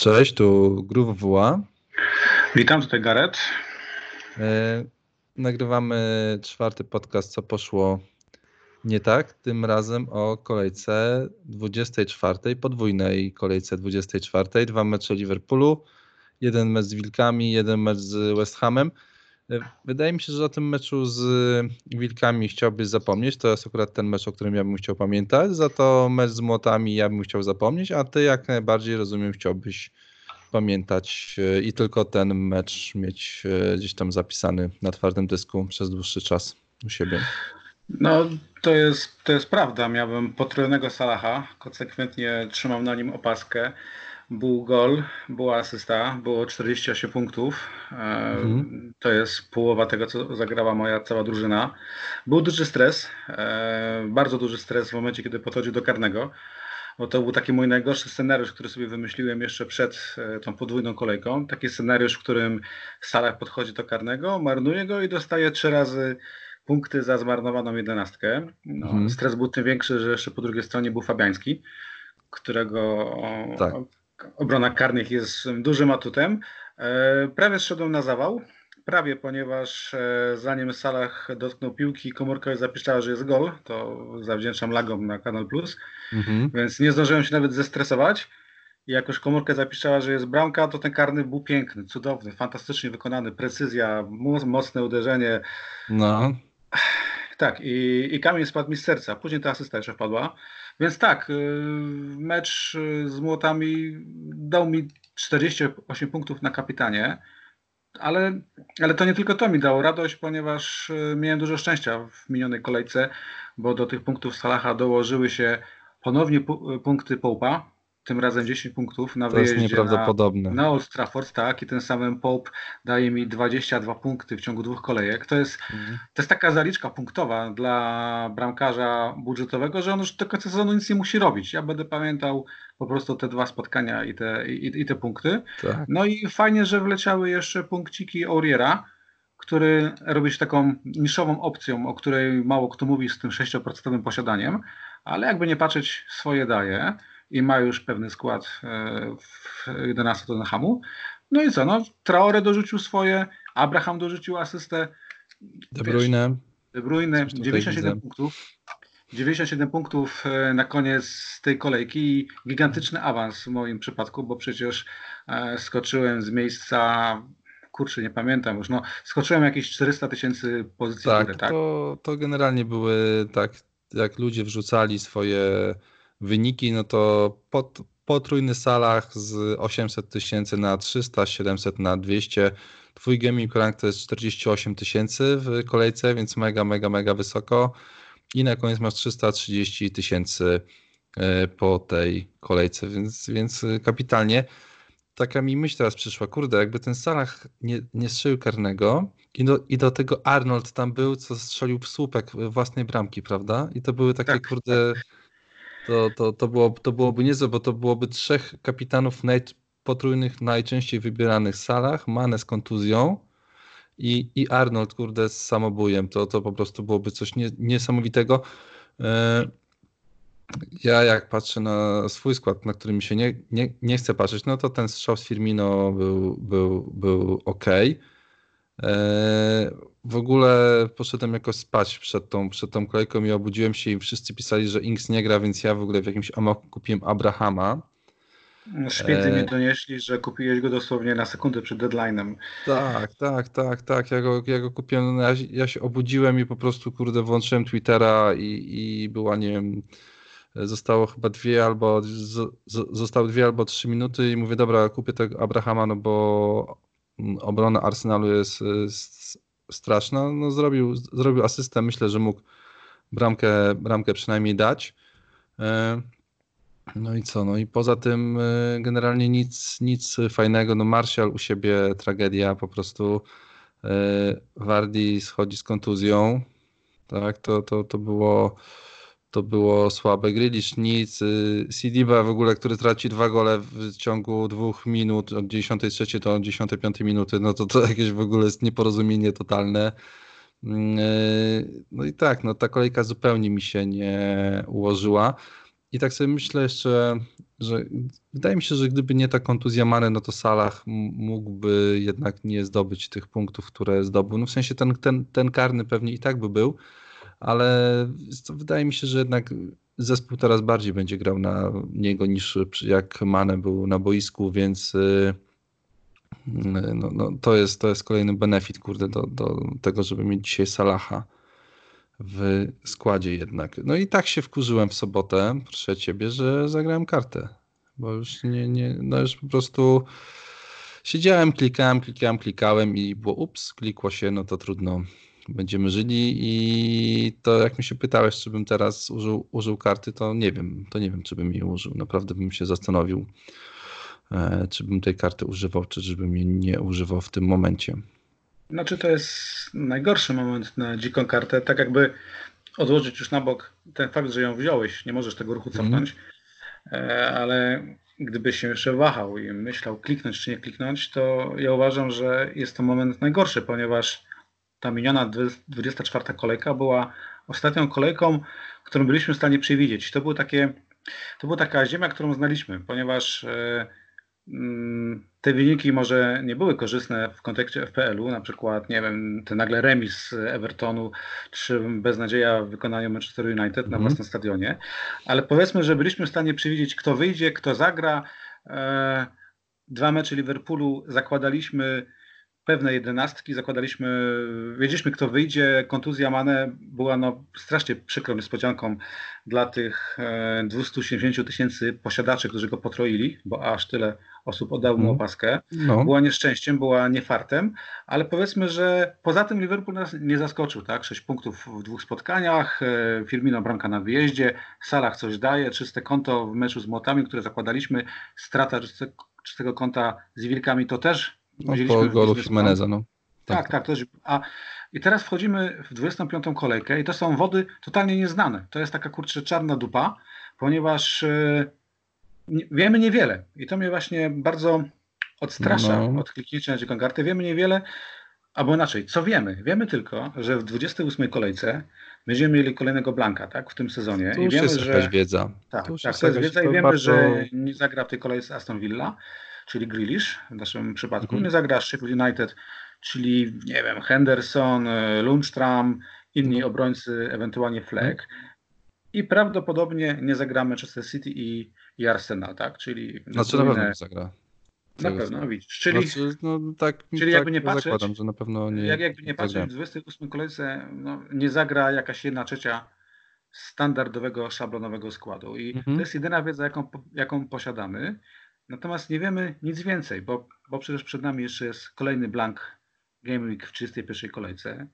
Cześć, tu Groove WA. Witam, tutaj Gareth. E, nagrywamy czwarty podcast, co poszło nie tak. Tym razem o kolejce 24, podwójnej kolejce 24. Dwa mecze Liverpoolu, jeden mecz z Wilkami, jeden mecz z West Hamem. E, wydaje mi się, że o tym meczu z Wilkami chciałbyś zapomnieć. To jest akurat ten mecz, o którym ja bym chciał pamiętać. Za to mecz z Młotami ja bym chciał zapomnieć, a ty jak najbardziej rozumiem chciałbyś pamiętać e, i tylko ten mecz mieć e, gdzieś tam zapisany na twardym dysku przez dłuższy czas u siebie. No, to jest, to jest prawda. Miałem potrójnego Salaha, konsekwentnie trzymam na nim opaskę. Był gol, była asysta, było 48 punktów. Mhm. To jest połowa tego, co zagrała moja cała drużyna. Był duży stres, e, bardzo duży stres w momencie, kiedy podchodził do karnego, bo to był taki mój najgorszy scenariusz, który sobie wymyśliłem jeszcze przed e, tą podwójną kolejką. Taki scenariusz, w którym Salah podchodzi do karnego, marnuje go i dostaje trzy razy punkty za zmarnowaną jedenastkę. No, mhm. Stres był tym większy, że jeszcze po drugiej stronie był Fabiański, którego tak obrona karnych jest dużym atutem. E, prawie zszedłem na zawał. Prawie, ponieważ e, zanim Salah dotknął piłki, komórka zapiszczała, że jest gol. To zawdzięczam lagom na Kanal Plus. Mhm. Więc nie zdążyłem się nawet zestresować. I jak już komórkę zapiszczała, że jest bramka, to ten karny był piękny, cudowny, fantastycznie wykonany. Precyzja, mocne uderzenie. No. Tak, i, i kamień spadł mi z serca. Później ta asysta jeszcze wpadła. Więc tak, y, mecz y, z Młotami dał mi 48 punktów na kapitanie, ale, ale to nie tylko to mi dało radość, ponieważ y, miałem dużo szczęścia w minionej kolejce, bo do tych punktów Salaha dołożyły się ponownie punkty Poupa, tym razem 10 punktów na to wyjeździe jest nieprawdopodobne. Na, na Old Trafford, tak, i ten samym Pope daje mi 22 punkty w ciągu dwóch kolejek. To jest, mhm. to jest taka zaliczka punktowa dla bramkarza budżetowego, że on już do końca sezonu nic nie musi robić. Ja będę pamiętał po prostu te dwa spotkania i te, i, i te punkty. Tak. No i fajnie, że wleciały jeszcze punkciki Auriera, który robi się taką niszową opcją, o której mało kto mówi z tym 6% posiadaniem, ale jakby nie patrzeć, swoje daje i ma już pewny skład e, w 11 Tottenhamu. No i co, no Traore dorzucił swoje, Abraham dorzucił asystę. De Bruyne. De Bruyne, 97 widzę. punktów. 97 punktów e, na koniec tej kolejki i gigantyczny awans w moim przypadku, bo przecież e, skoczyłem z miejsca kurczę, nie pamiętam już, no skoczyłem jakieś 400 tysięcy pozycji tak, tak? To, to generalnie były tak, jak ludzie wrzucali swoje wyniki, no to pot, potrójny salach z 800 tysięcy na 300, 700 na 200. Twój gaming rank to jest 48 tysięcy w kolejce, więc mega, mega, mega wysoko. I na koniec masz 330 tysięcy e, po tej kolejce, więc, więc kapitalnie. Taka mi myśl teraz przyszła, kurde, jakby ten Salah nie, nie strzelił karnego i do, i do tego Arnold tam był, co strzelił w słupek własnej bramki, prawda? I to były takie, tak, kurde... To, to, to, było, to byłoby niezłe, bo to byłoby trzech kapitanów naj, potrójnych najczęściej wybieranych salach, Mane z kontuzją i, i Arnold, kurde, z samobujem. To, to po prostu byłoby coś nie, niesamowitego. E, ja jak patrzę na swój skład, na który mi się nie, nie, nie chce patrzeć, no to ten strzał z Firmino był, był, był ok. E, w ogóle poszedłem jakoś spać przed tą, przed tą kolejką i obudziłem się i wszyscy pisali, że Inks nie gra, więc ja w ogóle w jakimś amoku kupiłem Abrahama. No, Szpiedzy e... mi donieśli, że kupiłeś go dosłownie na sekundę przed deadline'em. Tak, tak, tak, tak. Ja go, ja go kupiłem. No, ja, ja, się obudziłem i po prostu, kurde, włączyłem Twittera i, i była, nie wiem, zostało chyba dwie albo z, z, zostały dwie albo trzy minuty i mówię, dobra, kupię tego Abrahama, no bo obrona Arsenalu jest, jest straszna. No, zrobił, zrobił asystę, myślę, że mógł bramkę, bramkę przynajmniej dać. E, no i co? No i poza tym e, generalnie nic, nic fajnego. No Martial u siebie tragedia, po prostu e, Wardi schodzi z kontuzją. Tak, to, to, to było to było słabe. Grealish nic, y, Sidiba w ogóle, który traci dwa gole w ciągu dwóch minut, od 93 do 95 minuty, no to to jakieś w ogóle jest nieporozumienie totalne. Mm, y, no i tak, no ta kolejka zupełnie mi się nie ułożyła. I tak sobie myślę jeszcze, że wydaje mi się, że gdyby nie ta kontuzja Mane, no to Salah mógłby jednak nie zdobyć tych punktów, które zdobył. No w sensie ten, ten, ten karny pewnie i tak by był, ale wydaje mi się, że jednak zespół teraz bardziej będzie grał na niego niż jak Mane był na boisku, więc y, no, no, to, jest, to jest kolejny benefit, kurde, do, do tego, żeby mieć dzisiaj Salaha w składzie jednak. No i tak się wkurzyłem w sobotę, proszę ciebie, że zagrałem kartę, bo już nie, nie, no już po prostu siedziałem, klikałem, klikałem, klikałem i było ups, klikło się, no to trudno, będziemy żyli i to jak mi się pytałeś, czy bym teraz użył, użył karty, to nie wiem, to nie wiem, czy bym jej użył, naprawdę bym się zastanowił, e, czy bym tej karty używał, czy żebym jej nie używał w tym momencie. Znaczy to jest najgorszy moment na dziką kartę, tak jakby odłożyć już na bok ten fakt, że ją wziąłeś, nie możesz tego ruchu mhm. cofnąć, mm. ale gdybyś się jeszcze wahał i myślał kliknąć czy nie kliknąć, to ja uważam, że jest to moment najgorszy, ponieważ ta miniona 24 kolejka była ostatnią kolejką, którą byliśmy w stanie przewidzieć. To, był takie, to była taka ziemia, którą znaliśmy, ponieważ e, Mm, te wyniki może nie były korzystne w kontekście FPL-u, na przykład, nie wiem, ten nagle remis Evertonu, czy beznadzieja w wykonaniu Manchester United mm. na mhm. własnym stadionie, ale powiedzmy, że byliśmy w stanie przewidzieć, kto wyjdzie, kto zagra. E, dwa mecze Liverpoolu zakładaliśmy pewne jedenastki, zakładaliśmy, wiedzieliśmy kto wyjdzie, kontuzja Mane była no strasznie przykrą niespodzianką dla tych 270 e, tysięcy posiadaczy, którzy go potroili, bo aż tyle osób oddało mu mhm. opaskę. No. Była nieszczęściem, była niefartem, ale powiedzmy, że poza tym Liverpool nas nie zaskoczył, tak? Sześć punktów w dwóch spotkaniach, e, Firmino bramka na wyjeździe, Salah coś daje, czyste konto w meczu z Młotami, które zakładaliśmy, strata czystego konta z Wilkami to też no, po golu Jimeneza, no. Tak, tak, tak. Też, a, I teraz wchodzimy w 25. kolejkę i to są wody totalnie nieznane. To jest taka kurczę czarna dupa, ponieważ yy, wiemy niewiele. I to mnie właśnie bardzo odstrasza no. od kliknięcia na dziką kartę. Wiemy niewiele, albo inaczej, co wiemy? Wiemy tylko, że w 28 kolejce będziemy mieli kolejnego Blanka tak, w tym sezonie. To I wiemy, jest że wiedza. Tak, to, tak, to jest wiedza i wiemy, bardzo... że nie zagra w tej kolejce Aston Villa czyli Grealish w naszym przypadku, mm -hmm. nie zagra Sheffield United, czyli nie wiem, Henderson, e, Lundstram, inni -hmm. obrońcy, ewentualnie Fleck. I prawdopodobnie nie zagra Manchester City i, i Arsenal, tak? Czyli znaczy na pewno nie zagra. Na pewno, no widzisz. Czyli, znaczy, no, tak, czyli tak jakby nie patrzeć, zakładam, że na pewno nie. Jak, jakby nie patrzeć, w 28 kolejce no, nie zagra jakaś jedna trzecia standardowego, szablonowego składu. I mhm. to jest jedyna wiedza, jaką, jaką posiadamy. Natomiast nie wiemy nic więcej, bo, bo przecież przed nami jeszcze jest kolejny blank Game Week w 31 kolejce.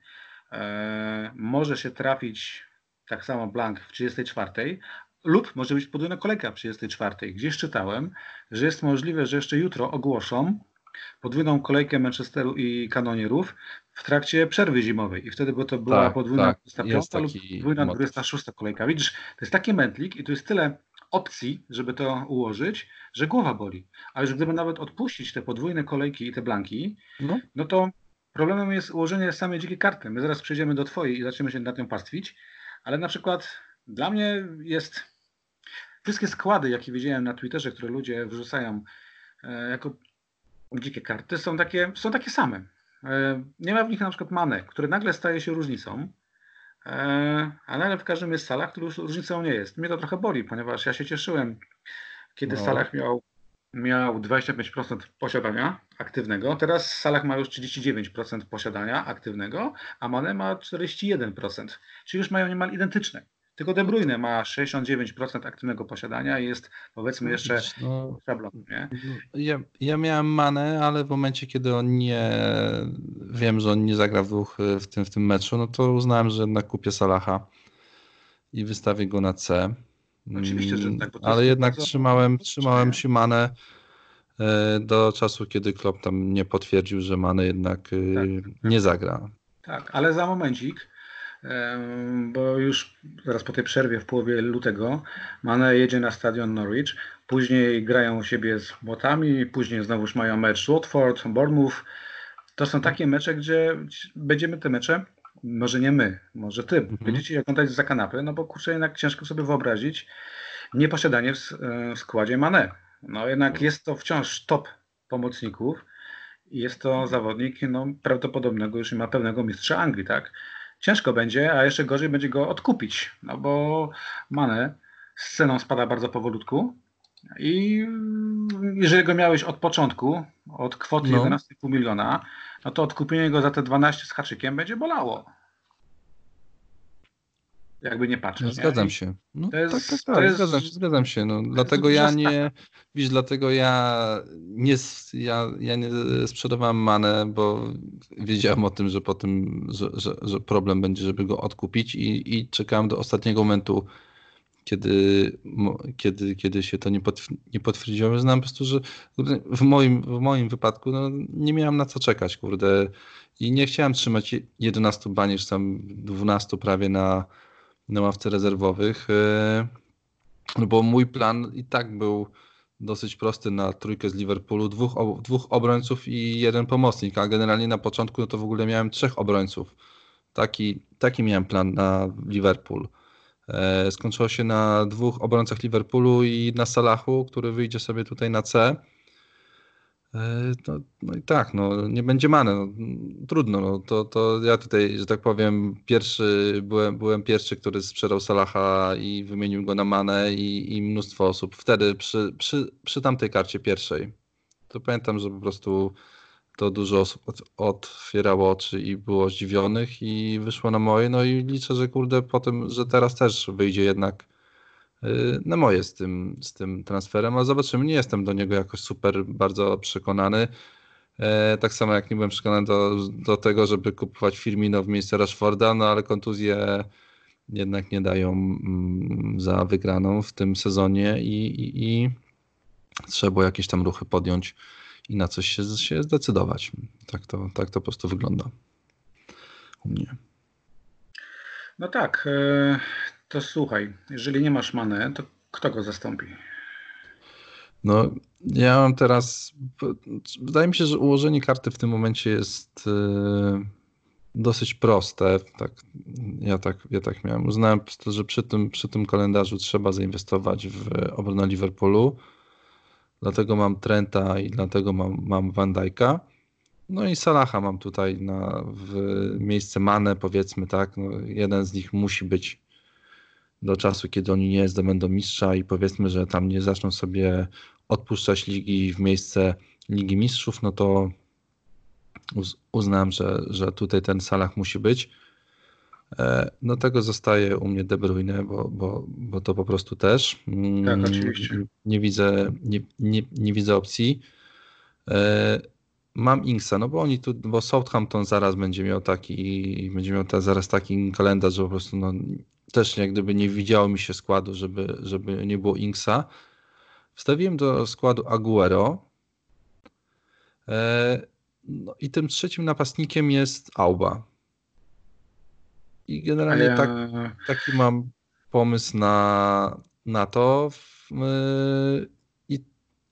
E, może się trafić tak samo blank w 34 lub może być podwójna kolejka w 34. Gdzieś czytałem, że jest możliwe, że jeszcze jutro ogłoszą podwójną kolejkę Manchesteru i kanonierów w trakcie przerwy zimowej i wtedy by to była tak, podwójna tak, 25 lub podwójna 26 kolejka. Widzisz, to jest taki mętlik i tu jest tyle opcji, żeby to ułożyć, że głowa boli. Ale że gdyby nawet odpuścić te podwójne kolejki i te blanki, no, no to problemem jest ułożenie samej dzikiej karty. My zaraz przejdziemy do Twojej i zaczniemy się nad nią pastwić, ale na przykład dla mnie jest wszystkie składy, jakie widziałem na Twitterze, które ludzie wrzucają e, jako dzikie karty, są takie, są takie same. E, nie ma w nich na przykład mane, które nagle staje się różnicą. E, ale w każdym jest Salah, który już różnicą nie jest. Mnie to trochę boli, ponieważ ja się cieszyłem, kiedy no. Salah miał, miał 25% posiadania aktywnego. Teraz Salah ma już 39% posiadania aktywnego, a Mane ma 41%. Czyli już mają niemal identyczne. Tylko De Bruyne ma 69% aktywnego posiadania i jest powiedzmy jeszcze no, szablon. Nie? Ja, ja miałem manę, ale w momencie, kiedy on nie wiem, że on nie zagra w dwóch w tym, w tym meczu, no to uznałem, że jednak kupię Salaha i wystawię go na C. Oczywiście, że tak. ale jednak trzymałem, trzymałem się manę e, do czasu, kiedy Klopp tam nie potwierdził, że manę jednak e, tak, nie zagra. Tak, ale za momencik bo już zaraz po tej przerwie w połowie lutego Mane jedzie na stadion Norwich, później grają u siebie z Błotami, później znowuż mają mecz Watford, Bournemouth. To są takie mecze, gdzie będziemy te mecze, może nie my, może ty, mhm. będziecie oglądać za kanapy, no bo kurczę jednak ciężko sobie wyobrazić, nieposiadanie w, w składzie Mane. No jednak jest to wciąż top pomocników i jest to zawodnik no, prawdopodobnego już ma pełnego mistrza Anglii, tak? Ciężko będzie, a jeszcze gorzej będzie go odkupić, no bo Mane z ceną spada bardzo powolutku i jeżeli go miałeś od początku, od kwoty no. 11,5 miliona, no to odkupienie go za te 12 z haczykiem będzie bolało. Jakby nie patrzeć. No, zgadzam nie? się. No, jest, tak, tak, tak, jest, zgadzam się, zgadzam się. No, dlatego ja nie, widzisz, dlatego ja nie, ja, ja nie sprzedawałem manę, bo wiedziałem o tym, że po tym, że, że, że problem będzie, żeby go odkupić i, i czekałem do ostatniego momentu, kiedy, kiedy, kiedy się to nie, nie potwierdziło. Znam po prostu, że w moim, w moim wypadku no, nie miałem na co czekać, kurde. I nie chciałem trzymać 11 bani, czy tam 12 prawie na, na ławce rezerwowych, e, bo mój plan i tak był dosyć prosty na trójkę z Liverpoolu, dwóch, dwóch obrońców i jeden pomocnik, a generalnie na początku no to w ogóle miałem trzech obrońców. Taki, taki miałem plan na Liverpool. E, skończyło się na dwóch obrońcach Liverpoolu i na Salachu, który wyjdzie sobie tutaj na C. E, no, no, i tak, no, nie będzie many. No, trudno. No, to, to ja tutaj, że tak powiem, pierwszy, byłem, byłem pierwszy, który sprzedał Salaha i wymienił go na manę i, i mnóstwo osób. Wtedy przy, przy, przy tamtej karcie pierwszej, to pamiętam, że po prostu to dużo osób otwierało oczy i było zdziwionych i wyszło na moje. No i liczę, że kurde po tym, że teraz też wyjdzie jednak na moje z tym, z tym transferem, a zobaczymy. Nie jestem do niego jakoś super bardzo przekonany. E, tak samo jak nie byłem przekonany do, do tego, żeby kupować Firmino w miejsce Rashforda, no ale kontuzje jednak nie dają mm, za wygraną w tym sezonie i, i, i trzeba jakieś tam ruchy podjąć i na coś się, się zdecydować. Tak to, tak to po prostu wygląda u mnie. No tak, e, to słuchaj, jeżeli nie masz manę, to kto go zastąpi? No, ja mam teraz. Wydaje mi się, że ułożenie karty w tym momencie jest e, dosyć proste. Tak, ja, tak, ja tak miałem. Uznałem że przy tym, przy tym kalendarzu trzeba zainwestować w obronę Liverpoolu dlatego mam Trenta i dlatego mam, mam Van Dijk'a. No i Salaha mam tutaj na, w miejsce Mane, powiedzmy tak. No, jeden z nich musi być do czasu, kiedy oni nie zdobędą mistrza i powiedzmy, że tam nie zaczną sobie odpuszczać ligi w miejsce Ligi Mistrzów, no to uznam, że, że tutaj ten Salah musi być. E, no tego zostaje u mnie De Bruyne, bo, bo, bo to po prostu też. Mm, tak, oczywiście. Nie widzę, nie, nie, nie widzę opcji. E, mam Inksa, no bo oni tu, bo Southampton zaraz będzie miał taki, będzie miał ta, zaraz taki kalendarz, że po prostu no, też jak gdyby nie widziało mi się składu, żeby, żeby nie było Inksa. Wstawiłem do składu Aguero. E, no i tym trzecim napastnikiem jest Auba. I generalnie tak, taki mam pomysł na, na to. I,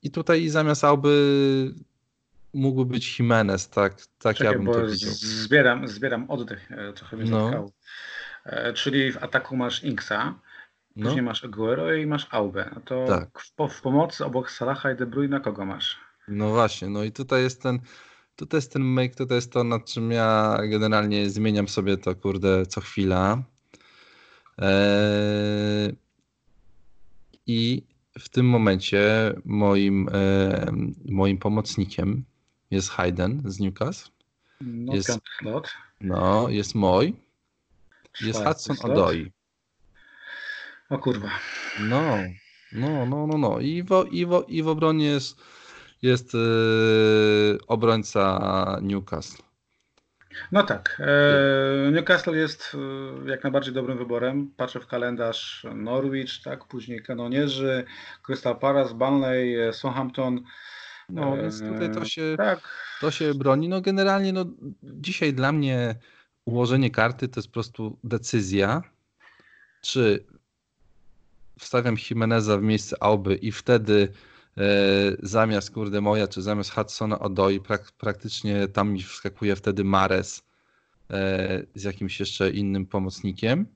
I tutaj zamiast Auby mógłby być Jimenez, tak, tak Czekaj, ja bym to widział. Zbieram, zbieram oddech, e, trochę mnie no. E, czyli w ataku masz Inksa, no. później masz Aguero i masz Aubę. No to tak. w, w, pomocy obok Salaha i De Bruyne kogo masz? No właśnie, no i tutaj jest ten to jest ten make, to jest to, nad czym ja generalnie zmieniam sobie to, kurde, co chwila. Eee, I w tym momencie moim, e, moim pomocnikiem jest Hayden z Newcastle. No, jest, no, jest mój. Jest Hudson Odoi. O kurwa. No, no, no, no, no. I w, i w, i w obronie jest jest yy, obrońca Newcastle. No tak. E, Newcastle jest e, jak najbardziej dobrym wyborem. Patrzę w kalendarz Norwich, tak, później Kanonierzy, Crystal Palace, Burnley, Southampton. No, więc tutaj to się, tak. to się broni. No generalnie no, dzisiaj dla mnie ułożenie karty to jest po prostu decyzja, czy wstawiam Jimeneza w miejsce Auby i wtedy E, zamiast kurde moja, czy zamiast Hudsona Odoi, prak, praktycznie tam mi wskakuje wtedy Mares e, z jakimś jeszcze innym pomocnikiem.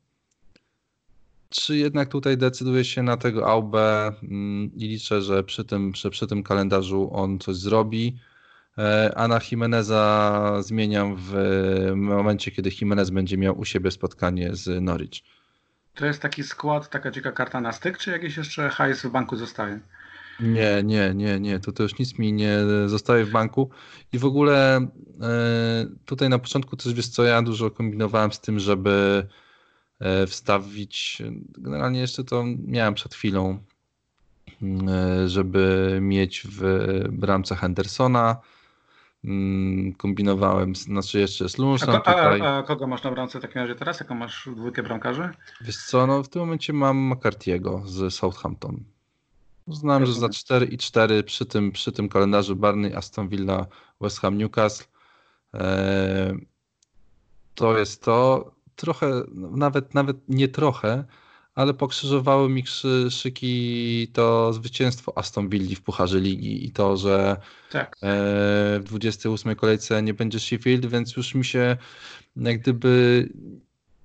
czy jednak tutaj decyduje się na tego AUB mm, i liczę, że przy tym, że przy tym kalendarzu on coś zrobi. E, a na Jimeneza zmieniam w momencie, kiedy Jimenez będzie miał u siebie spotkanie z Norwich. To jest taki skład, taka dzika karta na styk, czy jakieś jeszcze hajs w banku zostaje? Nie, nie, nie, nie. To już nic mi nie zostaje w banku. I w ogóle e, tutaj na początku też wiesz co, ja dużo kombinowałem z tym, żeby e, wstawić, generalnie jeszcze to miałem przed chwilą, mm, żeby mieć w bramce Hendersona, kombinowałem, znaczy jeszcze z Lunsem a, tutaj. A, a, kogo masz na bramce w takim razie teraz? Jaką masz dwójkę bramkarzy? Wiesz co, no w tym momencie mam McCarthy'ego z Southampton. Znam, że za 4 i 4 przy tym, przy tym kalendarzu Barney, Aston Villa, West Ham, Newcastle. E, to jest to. Trochę, nawet, nawet nie trochę, ale pokrzyżowały mi szyki to zwycięstwo Aston Villa w Pucharze Ligi i to, że tak. E, w 28 kolejce nie będzie Sheffield, więc już mi się jak gdyby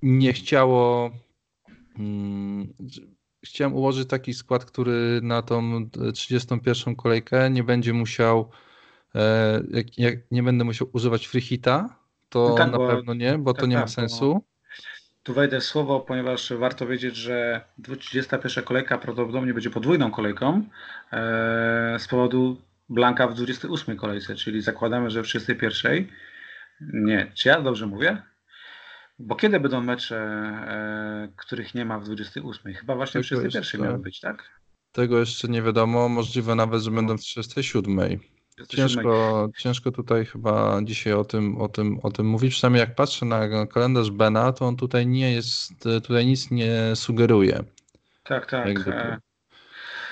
nie chciało mm, chciałem ułożyć taki skład, który na tą 31 kolejkę nie będzie musiał, e, jak, jak nie będę musiał używać freehita, to no tak, na bo, pewno nie, bo tak, to nie tak, ma sensu. Tu wejdę słowo, ponieważ warto wiedzieć, że 31 kolejka prawdopodobnie będzie podwójną kolejką e, z powodu Blanka w 28 kolejce, czyli zakładamy, że w 31. Nie, czy ja dobrze mówię? Bo kiedy będą mecze, e, których nie ma w 28? Chyba właśnie w 31 miały być, tak? Tego jeszcze nie wiadomo. Możliwe nawet, że będą w 37. Ciężko, ciężko tutaj chyba dzisiaj o tym, o, tym, o tym mówić. Przynajmniej jak patrzę na kalendarz Bena, to on tutaj nie jest, tutaj nic nie sugeruje. Tak, tak. E,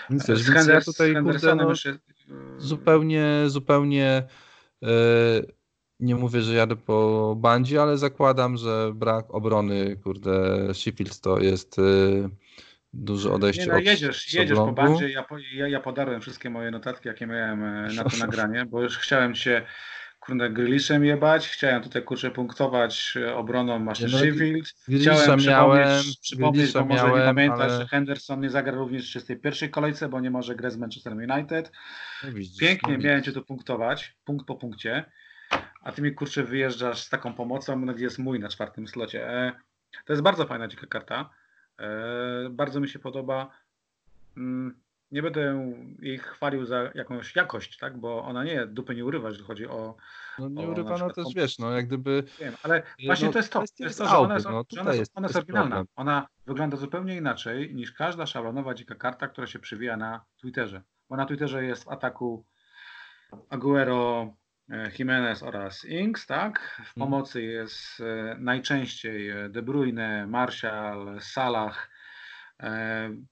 nic też, więc ja tutaj kurde, no, zupełnie, zupełnie yy, nie mówię, że jadę po bandzie, ale zakładam, że brak obrony, kurde, Sheffield to jest y, duże odejście no, od jedziesz, jedziesz po bandzie, ja, ja, ja podarłem wszystkie moje notatki, jakie miałem e, na to nagranie, bo już chciałem się kurde Grealishem jebać, chciałem tutaj kurczę punktować e, obroną masz no, Sheffield, chciałem miałem, przypomnieć, bo może nie pamiętasz, ale... że Henderson nie zagra również w 31 kolejce, bo nie może grać z Manchester United. No, widzisz, Pięknie no, miałem cię tu punktować, punkt po punkcie a ty mi kurczę wyjeżdżasz z taką pomocą, gdzie jest mój na czwartym slocie. E, to jest bardzo fajna dzika karta. E, bardzo mi się podoba. Mm, nie będę jej chwalił za jakąś jakość, tak? bo ona nie dupy nie urywa, jeżeli chodzi o. No nie urywa, no też wiesz, no jak gdyby. Wiem, ale właśnie no, to jest to. To jest to, że ona jest, no, że ona jest, ona jest oryginalna. Problem. Ona wygląda zupełnie inaczej niż każda szablonowa dzika karta, która się przywija na Twitterze. Bo na Twitterze jest w ataku Aguero, Jimenez oraz Inks, tak? W mhm. pomocy jest e, najczęściej e, De Bruyne, Martial, Salah.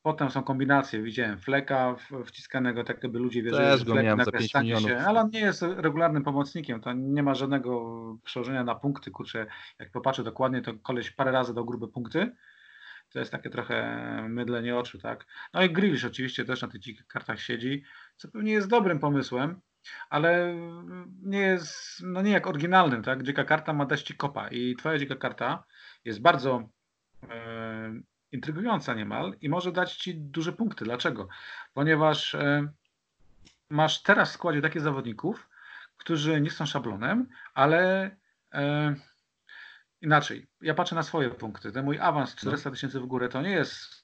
Potem są kombinacje, widziałem Fleka wciskanego, tak jakby ludzie wierzyli, Też że Flek nagle stanie się, ale on nie jest regularnym pomocnikiem, to nie ma żadnego przełożenia na punkty, kurczę, jak popatrzę dokładnie, to koleś parę razy dał grube punkty, to jest takie trochę mydlenie oczu, tak? No i Grealish oczywiście też na tych dzikich kartach siedzi, co pewnie jest dobrym pomysłem, ale nie jest, no nie jak oryginalnym, tak? Dzika karta ma dać ci kopa i twoja dzika karta jest bardzo e, intrygująca niemal i może dać ci duże punkty. Dlaczego? Ponieważ e, masz teraz w składzie takich zawodników, którzy nie są szablonem, ale e, inaczej. Ja patrzę na swoje punkty. Ten mój awans 400 no. tysięcy w górę to nie jest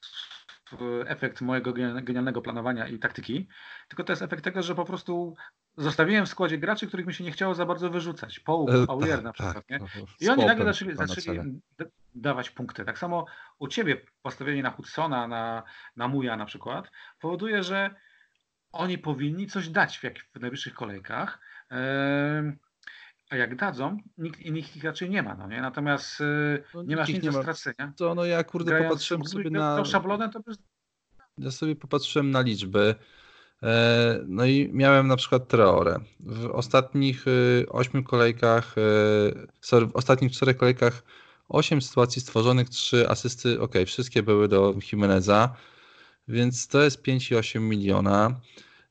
efekt mojego genialnego planowania i taktyki, tylko to jest efekt tego, że po prostu zostawiłem w składzie graczy, których mi się nie chciało za bardzo wyrzucać. Połów, e, Paulier tak, na przykład. Tak, nie? No, I oni nagle zaczęli, zaczęli dawać punkty. Tak samo u ciebie postawienie na Hudsona, na, na Muja na przykład, powoduje, że oni powinni coś dać w, jak, w najbliższych kolejkach. A jak dadzą, nikt innych ich raczej nie ma, no nie? Natomiast y, no, nie masz nic do stracenia. To no ja kurde Grając, popatrzyłem sobie na... szablonem to bez... Ja sobie popatrzyłem na liczby. E, no i miałem na przykład Traore. W ostatnich y, ośmiu kolejkach, y, w ostatnich czterech kolejkach osiem sytuacji stworzonych, trzy asysty, ok, wszystkie były do Jimeneza, więc to jest 5,8 miliona.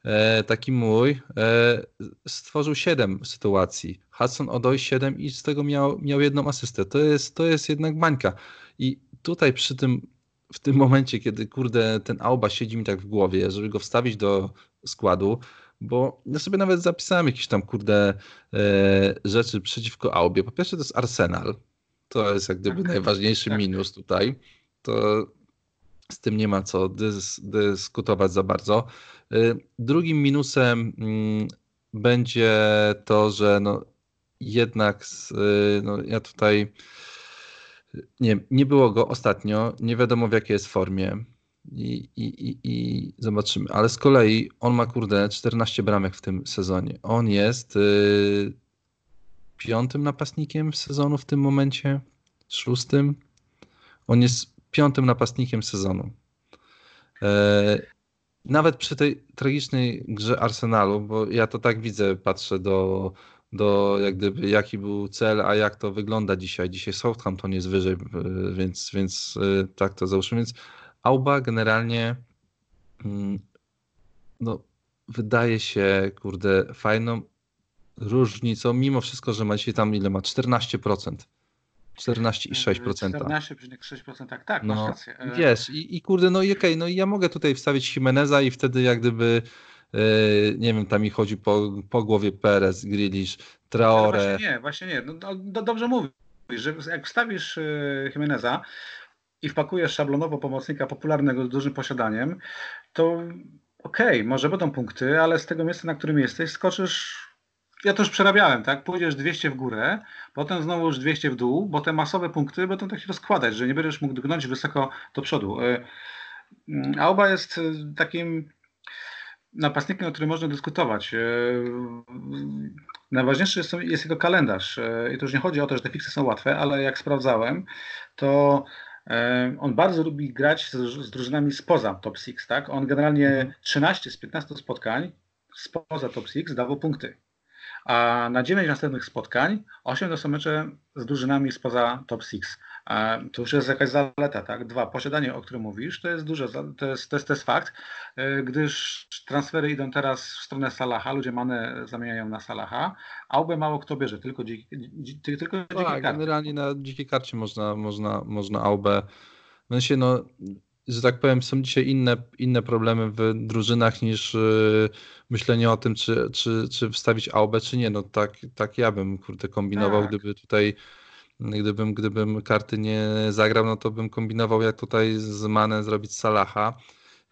E, taki mój e, stworzył 7 sytuacji. Hudson Odoi 7 i z tego miał, miał jedną asystę. To jest, to jest jednak bańka. I tutaj przy tym w tym momencie, kiedy kurde ten Auba siedzi mi tak w głowie, żeby go wstawić do składu, bo ja sobie nawet zapisałem jakieś tam kurde e, rzeczy przeciwko Aubie. Po pierwsze to jest Arsenal, to jest jak gdyby tak. najważniejszy tak. minus tutaj, to z tym nie ma co dys, dyskutować za bardzo. E, drugim minusem mm, będzie to, że no jednak z, e, no ja tutaj nie, nie było go ostatnio, nie wiadomo w jakiej jest formie i, i, i, i zobaczymy. Ale z kolei on ma kurde 14 bramek w tym sezonie. On jest y, piątym napastnikiem sezonu w tym momencie, szóstym. On jest piątym napastnikiem sezonu. E, nawet przy tej tragicznej grze Arsenalu, bo ja to tak widzę, patrzę do, do jak gdyby, jaki był cel, a jak to wygląda dzisiaj. Dzisiaj Southampton jest wyżej, więc, więc y, tak to załóżmy. Więc Auba generalnie mm, no, wydaje się, kurde, fajną różnicą, mimo wszystko, że ma dzisiaj tam ile ma? 14%. 14,6%. 14,6%, tak, tak, no. E, wiesz, i, i kurde, no i okej, okay, no i ja mogę tutaj wstawić Jimeneza i wtedy jak gdyby yy, nie wiem, tam mi chodzi po, po głowie Perez, Grealish, Traore. No właśnie nie, właśnie nie. No, no, dobrze mówisz, że jak wstawisz yy, Jimeneza, i wpakujesz szablonowo pomocnika popularnego z dużym posiadaniem, to okej, okay, może będą punkty, ale z tego miejsca, na którym jesteś, skoczysz. Ja to już przerabiałem, tak? Pójdziesz 200 w górę, potem znowu już 200 w dół, bo te masowe punkty będą tak się rozkładać, że nie będziesz mógł gnąć wysoko do przodu. E, mm, Auba jest e, takim napastnikiem, o którym można dyskutować. E, najważniejszy jest, jest jego kalendarz. I to już nie chodzi o to, że te fiksy są łatwe, ale jak sprawdzałem, to on bardzo lubi grać z, z drużynami spoza top 6, tak? On generalnie 13 mhm. z 15 spotkań spoza top 6 dawał punkty a na 9 następnych spotkań 8 to są mecze z drużynami spoza top 6. To już jest jakaś zaleta, tak? Dwa, posiadanie, o którym mówisz, to jest duże, to jest, to jest, to jest fakt, e, gdyż transfery idą teraz w stronę Salaha, ludzie Mane zamieniają na Salaha, a Aubę mało kto bierze, tylko dziki, tylko dziki tak, generalnie na dzikiej karcie można, można, można Aubę, no się no że tak powiem, są dzisiaj inne, inne problemy w drużynach niż yy, myślenie o tym, czy, czy, czy wstawić AOB, czy nie. No tak, tak ja bym kurde kombinował, tak. gdyby tutaj gdybym, gdybym karty nie zagrał, no to bym kombinował, jak tutaj z Manem zrobić Salaha.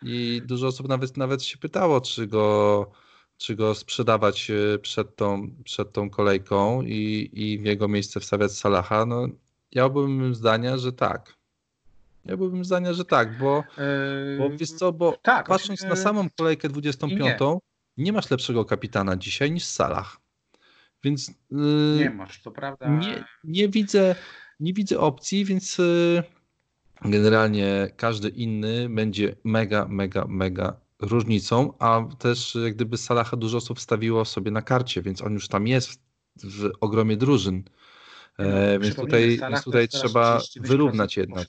I dużo osób nawet, nawet się pytało, czy go, czy go sprzedawać y, przed tą, przed tą kolejką i, i w jego miejsce wstawiać Salaha. No, ja byłbym zdania, że tak. Ja byłbym zdania, że tak, bo, yy, bo wiesz co, bo tak, patrząc yy, na samą kolejkę 25, nie. nie. masz lepszego kapitana dzisiaj niż Salah. Więc yy, nie masz, to prawda. Nie, nie, widzę, nie widzę opcji, więc yy, generalnie każdy inny będzie mega, mega, mega różnicą, a też jak gdyby Salaha dużo osób stawiło sobie na karcie, więc on już tam jest w, w ogromie drużyn. E, więc tutaj, więc tutaj trzeba wyrównać jednak.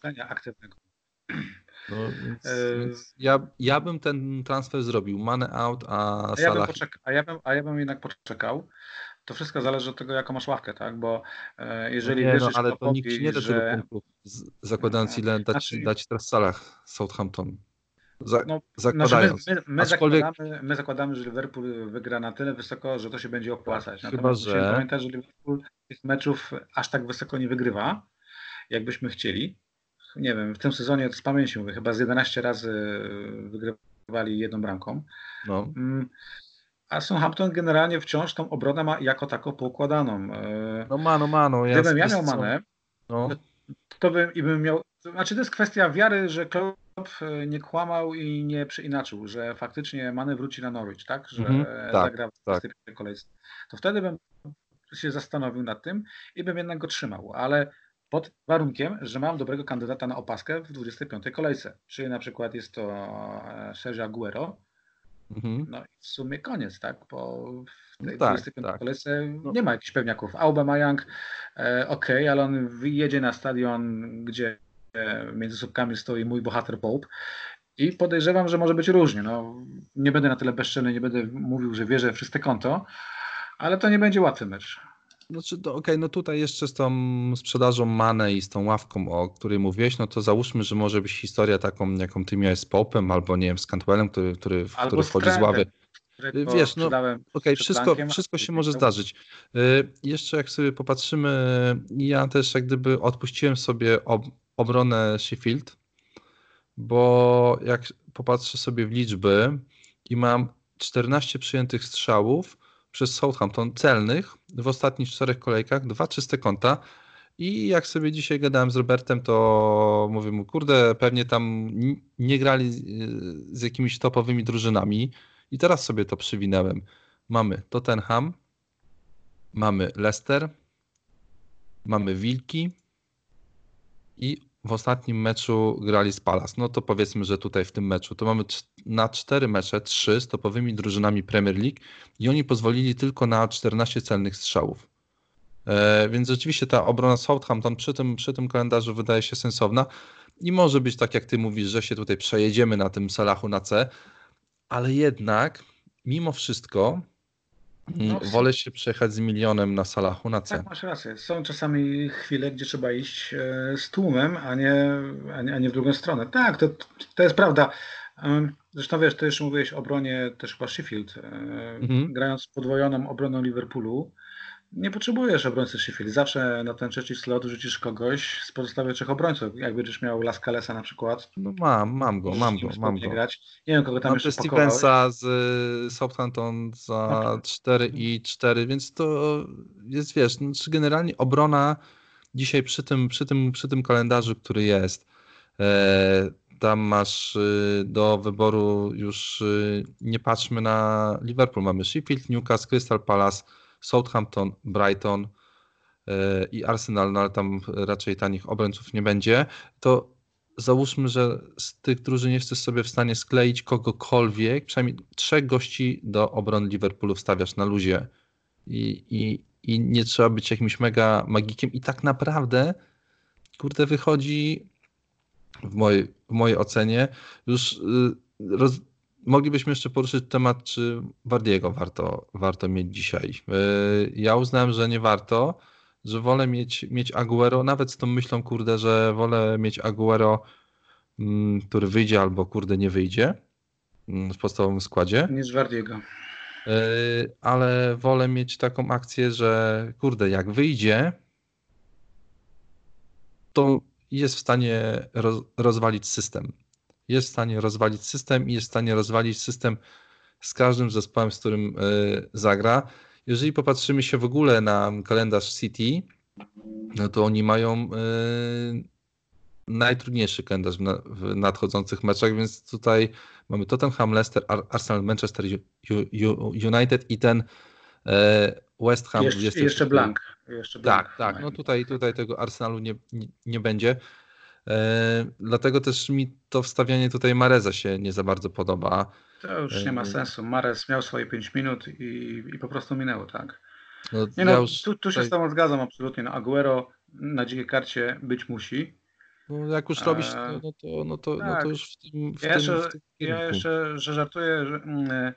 No, więc, e... więc ja, ja bym ten transfer zrobił. Mane out, a, a ja a, ja bym, a ja bym jednak poczekał. To wszystko zależy od tego, jaką masz ławkę, tak? Bo e, jeżeli no nie, no, ale to nikt nie da że... punktów, zakładając ile dać, znaczy... dać teraz Salah Southampton. Za, no, zakładając. Znaczy my, my, my, Aczkolwiek... zakładamy, my, zakładamy, że Liverpool wygra na tyle wysoko, że to się będzie opłacać. Chyba, Natomiast że... pamiętać, że Liverpool tych meczów aż tak wysoko nie wygrywa, jakbyśmy chcieli. Nie wiem, w tym sezonie z pamięci mówię, chyba z 11 razy wygrywali jedną bramką. No. Mm, a Southampton generalnie wciąż tą obronę ma jako taką poukładaną. E, no ma, no ma. No, Gdybym ja miał manę, no. to bym, i bym miał... Znaczy to jest kwestia wiary, że Klopp nie kłamał i nie przeinaczył, że faktycznie Mane wróci na Norwich, tak? Że mm tak, zagra w tak. kolejce. To wtedy bym się zastanowił nad tym i bym jednak go trzymał, ale pod warunkiem, że mam dobrego kandydata na opaskę w 25 kolejce. Czyli na przykład jest to e, Sergio Aguero. Mhm. No i w sumie koniec, tak? Bo w tej no tak, 25 tak. kolejce no. nie ma jakichś pewniaków. Aubameyang, e, ok, ale on wyjedzie na stadion, gdzie e, między słupkami stoi mój bohater Pope i podejrzewam, że może być różnie. No, nie będę na tyle bezczelny, nie będę mówił, że wierzę w czyste konto, ale to nie będzie łatwy mecz. Znaczy, okej, okay, no tutaj jeszcze z tą sprzedażą Mane i z tą ławką, o której mówiłeś, no to załóżmy, że może być historia taką, jaką ty miałeś z Popem, albo nie wiem, z Cantwellem, który, który, który wchodzi z ławy. Wiesz, no okej, okay, wszystko, wszystko się może zdarzyć. Y, jeszcze jak sobie popatrzymy, ja też jak gdyby odpuściłem sobie ob obronę Sheffield, bo jak popatrzę sobie w liczby i mam 14 przyjętych strzałów przez Southampton celnych w ostatnich czterech kolejkach, dwa czyste konta. I jak sobie dzisiaj gadałem z Robertem, to mówię mu, kurde, pewnie tam nie grali z jakimiś topowymi drużynami. I teraz sobie to przywinęłem. Mamy Tottenham, mamy Leicester, mamy Wilki i w ostatnim meczu grali z Palace. No to powiedzmy, że tutaj w tym meczu to mamy na cztery mecze, trzy z topowymi drużynami Premier League i oni pozwolili tylko na 14 celnych strzałów. E, więc rzeczywiście ta obrona Southampton przy tym, przy tym kalendarzu wydaje się sensowna i może być tak, jak ty mówisz, że się tutaj przejedziemy na tym Salachu na C, ale jednak mimo wszystko no, wolę się przejechać z milionem na Salachu na C. Tak, masz rację. Są czasami chwile, gdzie trzeba iść e, z tłumem, a nie, a nie, a nie w drugą stronę. Tak, to, to jest prawda. Zresztą wiesz, ty już mówiłeś o obronie też chyba Sheffield. E, mhm. Grając podwojoną obroną Liverpoolu, nie potrzebujesz obrońcy Sheffield. Zawsze na ten trzeci slot rzucisz kogoś z pozostałych trzech obrońców. Jak będziesz miał Lascalesa na przykład. No mam, mam go, mam go, mam go. Grać. Nie wiem, kogo tam mam jeszcze Stevensa z y, Southampton za okay. 4 i 4, więc to jest, wiesz, no, generalnie obrona dzisiaj przy tym, przy tym, przy tym kalendarzu, który jest, e, tam masz y, do wyboru już y, nie patrzmy na Liverpool, mamy Sheffield, Newcastle, Crystal Palace, Southampton, Brighton e, i Arsenal, no ale tam raczej tanich obrońców nie będzie, to załóżmy, że z tych drużyn jesteś sobie w stanie skleić kogokolwiek, przynajmniej trzech gości do obrony Liverpoolu wstawiasz na luzie. I, i, i nie trzeba być jakimś mega magikiem. I tak naprawdę kurde wychodzi w mojej, w mojej ocenie już y, roz, moglibyśmy jeszcze poruszyć temat, czy Wardiego warto, warto mieć dzisiaj. Y, ja uznałem, że nie warto, że wolę mieć, mieć Aguero, nawet z tą myślą, kurde, że wolę mieć Aguero, mm, który wyjdzie albo kurde nie wyjdzie mm, w podstawowym składzie. Niż Wardiego. Y, ale wolę mieć taką akcję, że kurde, jak wyjdzie, to jest w stanie roz, rozwalić system jest w stanie rozwalić system i jest w stanie rozwalić system z każdym zespołem, z którym e, zagra. Jeżeli popatrzymy się w ogóle na kalendarz City, no to oni mają e, najtrudniejszy kalendarz w nadchodzących meczach, więc tutaj mamy Tottenham, Leicester, Arsenal, Manchester United i ten e, West Ham. Jeszcze, jeszcze blank. Jeszcze blank. Tak, tak. No tutaj, tutaj tego Arsenalu nie, nie, nie będzie. E, dlatego też mi to wstawianie tutaj Mareza się nie za bardzo podoba. To już nie ma e, sensu. Marez miał swoje 5 minut i, i po prostu minęło, tak. No, nie no, tu, tu się z Tobą zgadzam absolutnie. No, Aguero na dzikiej karcie być musi. No, jak już robisz, e, no, no, to, no, to, tak. no to tak. już w tym. W ja, tym, jeszcze, w tym ja jeszcze że żartuję, że mm,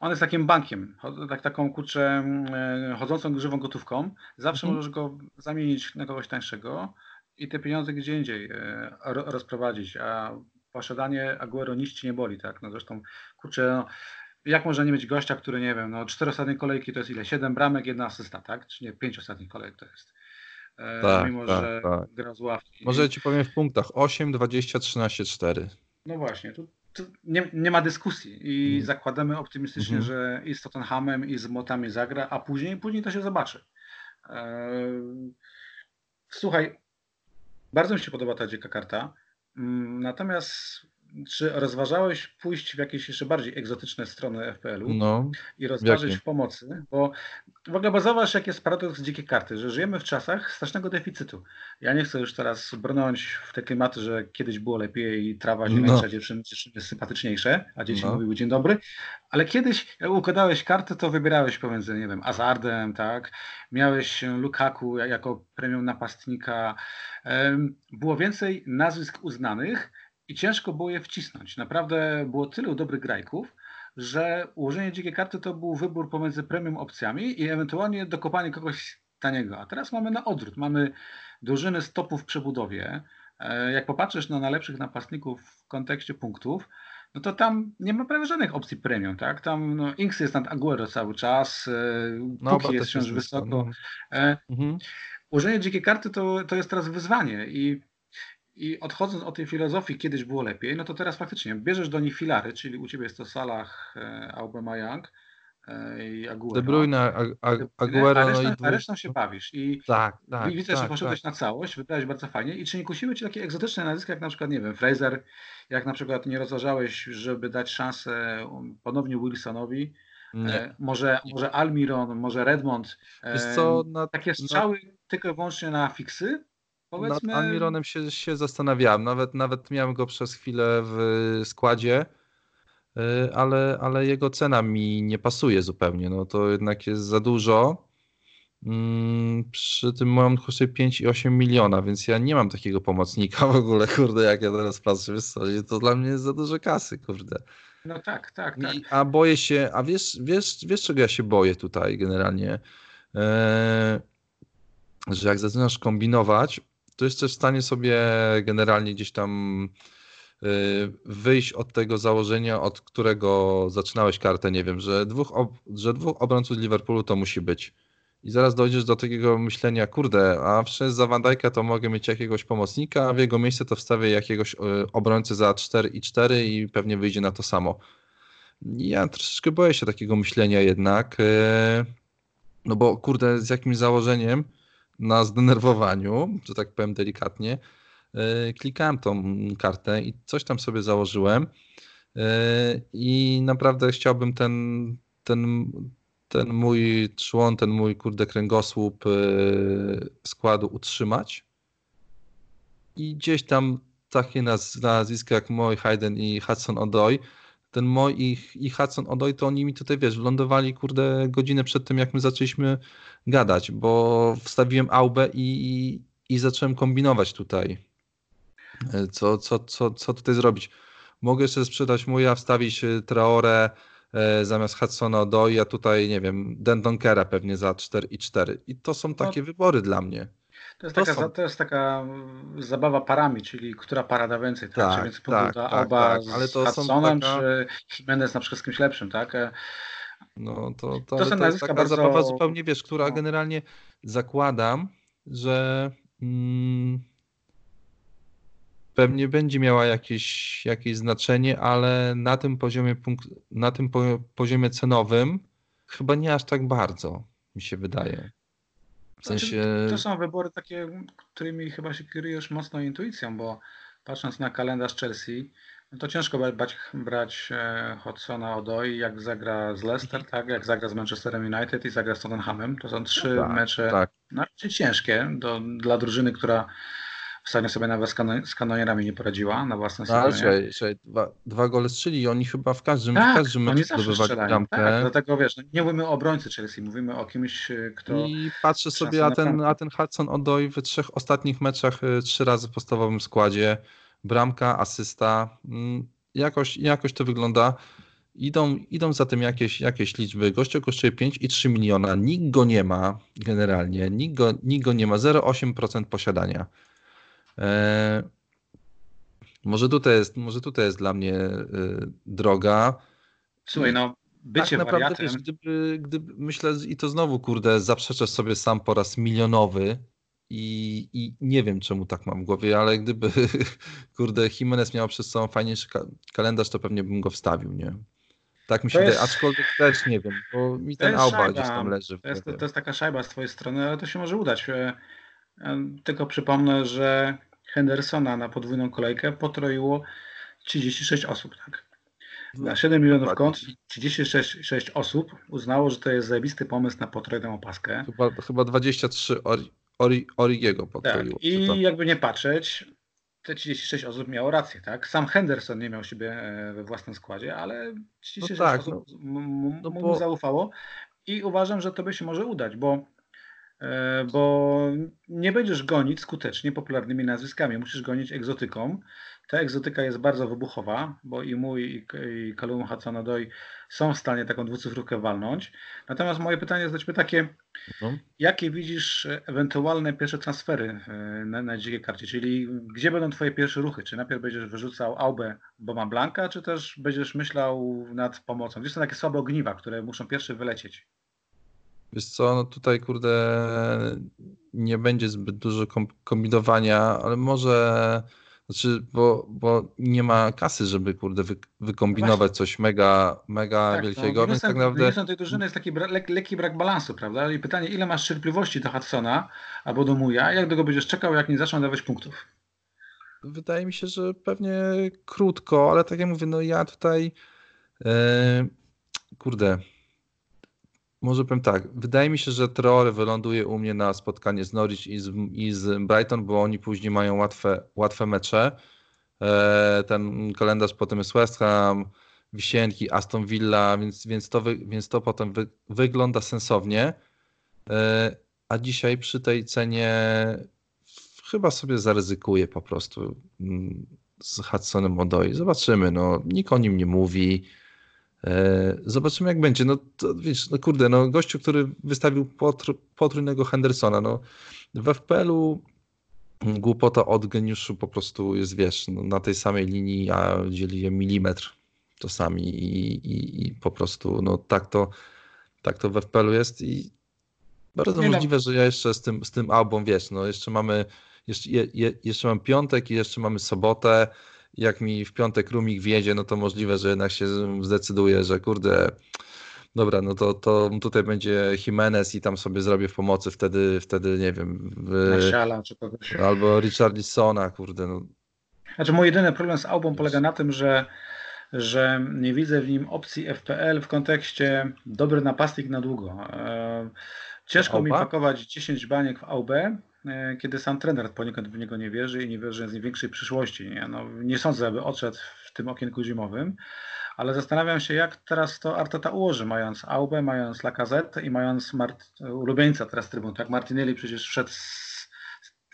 on jest takim bankiem, tak, taką kurczę mm, chodzącą grzywą gotówką. Zawsze mhm. możesz go zamienić na kogoś tańszego i te pieniądze gdzie indziej e, rozprowadzić, a posiadanie Aguero nic ci nie boli, tak? No zresztą, kurczę, no, jak można nie mieć gościa, który, nie wiem, no cztery ostatnie kolejki to jest ile? Siedem bramek, jedna asysta, tak? Czy nie, pięć ostatnich kolejek to jest. E, tak, mimo, tak, że tak. gra z ławki. Może ci powiem w punktach 8, 20, 13, 4. No właśnie, tu, tu nie, nie, ma dyskusji i mm. zakładamy optymistycznie, mm -hmm. że i z Tottenhamem i z Motami zagra, a później, później to się zobaczy. Eee, słuchaj, bardzo mi się podoba ta dzika karta. Mm, natomiast czy rozważałeś pójść w jakieś jeszcze bardziej egzotyczne strony FPL-u no, i rozważyć w pomocy? Bo w ogóle zauważ, jak jest paradoks dzikiej karty, że żyjemy w czasach strasznego deficytu. Ja nie chcę już teraz brnąć w te klimaty, że kiedyś było lepiej i trawa ziemniacza, no. dziewczyny, dziewczyny sympatyczniejsze, a dzieci no. mówiły dzień dobry, ale kiedyś jak układałeś karty, to wybierałeś pomiędzy, nie wiem, Azardem, tak? Miałeś Lukaku jako premium napastnika. Było więcej nazwisk uznanych, i ciężko było je wcisnąć. Naprawdę było tylu dobrych grajków, że ułożenie dzikiej karty to był wybór pomiędzy premium opcjami i ewentualnie dokopanie kogoś taniego. A teraz mamy na odwrót. Mamy drużyny stopów w przebudowie. E, jak popatrzysz na najlepszych napastników w kontekście punktów, no to tam nie ma prawie żadnych opcji premium, tak? Tam no, Inks jest nad Aguero cały czas, no, Puki jest wciąż wysoko. No. Mhm. Użycie dzikiej karty to, to jest teraz wyzwanie i i odchodząc od tej filozofii, kiedyś było lepiej, no to teraz faktycznie bierzesz do nich filary, czyli u ciebie jest to Salah, e, Aubameyang e, i Aguero. De Bruyne, Aguero, a, resztą, no i a resztą się bawisz. I tak, tak, widzę, tak, że poszedłeś tak. na całość, wybrałeś bardzo fajnie. I czy nie kusiły ci takie egzotyczne nazwiska, jak na przykład, nie wiem, Fraser, jak na przykład nie rozważałeś, żeby dać szansę ponownie Wilsonowi, e, może, może Almiron, może Redmond. Wiesz co, na, Takie strzały tylko i wyłącznie na fiksy? Powiedzmy... Nad Almironem się, się zastanawiałem. Nawet, nawet miałem go przez chwilę w składzie, y, ale, ale jego cena mi nie pasuje zupełnie. No to jednak jest za dużo. Mm, Przy tym moim kosztuje 5,8 miliona, więc ja nie mam takiego pomocnika w ogóle, kurde, jak ja teraz patrzę, to dla mnie jest za dużo kasy, kurde. No tak, tak, tak. I, a boję się, a wiesz, wiesz, wiesz czego ja się boję tutaj generalnie? Eee, że jak zaczynasz kombinować, to jesteś w stanie sobie generalnie gdzieś tam y, wyjść od tego założenia, od którego zaczynałeś kartę, nie wiem, że dwóch, że dwóch obrońców z Liverpoolu to musi być. I zaraz dojdziesz do takiego myślenia, kurde, a przez za Van Dijk'a to mogę mieć jakiegoś pomocnika, a w jego miejsce to wstawię jakiegoś y, obrońcy za 4 i 4 i pewnie wyjdzie na to samo. Ja troszeczkę boję się takiego myślenia jednak, y, no bo kurde, z jakimś założeniem, na zdenerwowaniu, że tak powiem delikatnie, yy, klikałem tą kartę i coś tam sobie założyłem yy, i naprawdę chciałbym ten, ten, ten mój człon, ten mój kurde kręgosłup yy, składu utrzymać. I gdzieś tam takie naz nazwiska jak Moy Hayden i Hudson Odoi ten Moy i, i Hudson Odoi, to oni mi tutaj, wiesz, lądowali, kurde, godzinę przed tym, jak my zaczęliśmy gadać, bo wstawiłem Aubę i, i zacząłem kombinować tutaj, co, co, co, co tutaj zrobić. Mogę jeszcze sprzedać Moja, wstawić Traore e, zamiast Hudsona Odoi, a tutaj, nie wiem, Dendonkera pewnie za 4 i 4. I to są takie no. wybory dla mnie. To jest, to, taka, to jest taka mm, zabawa parami, czyli która para da więcej, tak? tak czy więcej tak, tak, Alba tak, ale to z Hudsonem, taka... czy Jimenez na przykład z kimś lepszym, tak? No to, to, to, są to jest taka bardzo... zabawa zupełnie, wiesz, która no. generalnie zakładam, że mm, pewnie będzie miała jakieś, jakieś znaczenie, ale na tym poziomie, punkt, na tym po, poziomie cenowym chyba nie aż tak bardzo, mi się wydaje. W sensie... Znaczy, to są wybory takie, którymi chyba się kierujesz mocno intuicją, bo patrząc na kalendarz Chelsea, no to ciężko brać, brać e, Hodsona Odoi, jak zagra z Leicester, mhm. tak, jak zagra z Manchesterem United i zagra z Tottenhamem. To są trzy no tak, mecze tak. no, ciężkie do, dla drużyny, która ostatnio sobie nawet z, kanon z kanonierami nie poradziła na własne no, sezonie. Słuchaj, dwa, dwa gole strzelili i oni chyba w każdym, tak, w każdym meczu zdobywali bramkę. Tak, dlatego wiesz, no, nie mówimy o obrońcy Chelsea, mówimy o kimś, e, kto... I patrzę sobie, a ten, a ten Hudson Odoi w trzech ostatnich meczach e, trzy razy w podstawowym składzie, bramka, asysta, mm, jakoś, jakoś to wygląda. Idą, idą za tym jakieś, jakieś liczby. Gościu kosztuje 5 i 3 miliona. Nikt go nie ma generalnie. Nikt go, nikt go nie ma. 0,8% posiadania. Eee, może, tutaj jest, może tutaj jest dla mnie y, droga. Słuchaj, no bycie tak naprawdę, wariatem... wiesz, gdyby, gdyby, myślę, i to znowu, kurde, zaprzeczę sobie sam po raz milionowy, i, I, nie wiem, czemu tak mam w głowie, ale gdyby, kurde, Jimenez miał przez sobą fajniejszy kalendarz, to pewnie bym go wstawił, nie? Tak mi się jest... wydaje, aczkolwiek też nie wiem, bo mi ten Alba gdzieś tam leży. To jest, to jest, taka szajba z twojej strony, ale to się może udać. E, e, tylko przypomnę, że Hendersona na podwójną kolejkę potroiło 36 osób, tak? Na 7 milionów kont 36 osób uznało, że to jest zajebisty pomysł na potrójną opaskę. Chyba, chyba 23 Ori, Origiego podkroiło. Tak. I jakby nie patrzeć, te 36 osób miało rację, tak? Sam Henderson nie miał siebie e, we własnym składzie, ale 36 no tak, osób no, no mu bo... zaufało i uważam, że to by się może udać, bo, bo nie będziesz gonić skutecznie popularnymi nazwiskami, musisz gonić egzotyką, ta egzotyka jest bardzo wybuchowa, bo i mój i Kalum Hudson-Odoi są w stanie taką dwucyfrówkę walnąć. Natomiast moje pytanie jest do Ciebie takie, no. jakie widzisz ewentualne pierwsze transfery e, na, na dzikiej karcie, czyli gdzie będą Twoje pierwsze ruchy? Czy najpierw będziesz wyrzucał Aubę Boma Blanka, czy też będziesz myślał nad pomocą? Gdzie są takie słabe ogniwa, które muszą pierwsze wylecieć? Wiesz co, no tutaj kurde nie będzie zbyt dużo kombinowania, ale może znaczy, bo, bo nie ma kasy, żeby kurde wy, wykombinować coś mega, mega tak, wielkiego, no, więc tak naprawdę... Minusem tej drużyny jest taki bra, lek, lekki brak balansu, prawda? I pytanie, ile masz cierpliwości do Hudsona albo do Muja, jak długo będziesz czekał, jak nie zaczną dawać punktów? Wydaje mi się, że pewnie krótko, ale tak jak mówię, no ja tutaj yy, kurde, może powiem tak, wydaje mi się, że Traore wyląduje u mnie na spotkanie z Norwich i z, i z Brighton, bo oni później mają łatwe, łatwe mecze. E, ten kalendarz potem jest West Ham, Wisienki, Aston Villa, więc, więc, to, wy, więc to potem wy, wygląda sensownie. E, a dzisiaj przy tej cenie chyba sobie zaryzykuję po prostu mm, z Hudsonem Odoi. Zobaczymy, no, nikt o nim nie mówi. E, zobaczymy, jak będzie. No, to, wiesz, no kurde, no, gościu, który wystawił potr potrójnego Hendersona, no, w FPL-u głupota od geniuszu po prostu jest, wiesz, no, na tej samej linii, a dzieli je milimetr czasami i, i, i po prostu, no tak to, tak to w FPL-u jest i bardzo Nie możliwe, że ja jeszcze z tym, z tym album, wiesz, no jeszcze mamy, jeszcze, je, jeszcze mam piątek i jeszcze mamy sobotę, jak mi w piątek Rumik wjedzie, no to możliwe, że jednak się zdecyduje, że kurde, dobra, no to, to tutaj będzie Jimenez i tam sobie zrobię w pomocy wtedy, wtedy nie wiem. W, czy kogoś. Albo kurde. No. Znaczy mój jedyny problem z Albą polega na tym, że że nie widzę w nim opcji FPL w kontekście dobry napastnik na długo. E, ciężko mi pakować 10 baniek w AUB, kiedy sam trener poniekąd w niego nie wierzy i nie wierzy z większej przyszłości. Nie, no, nie sądzę, aby odszedł w tym okienku zimowym, ale zastanawiam się, jak teraz to Arteta ułoży, mając Aubę, mając Lacazette i mając Mart ulubieńca teraz trybun. Tak, Martinelli przecież wszedł z,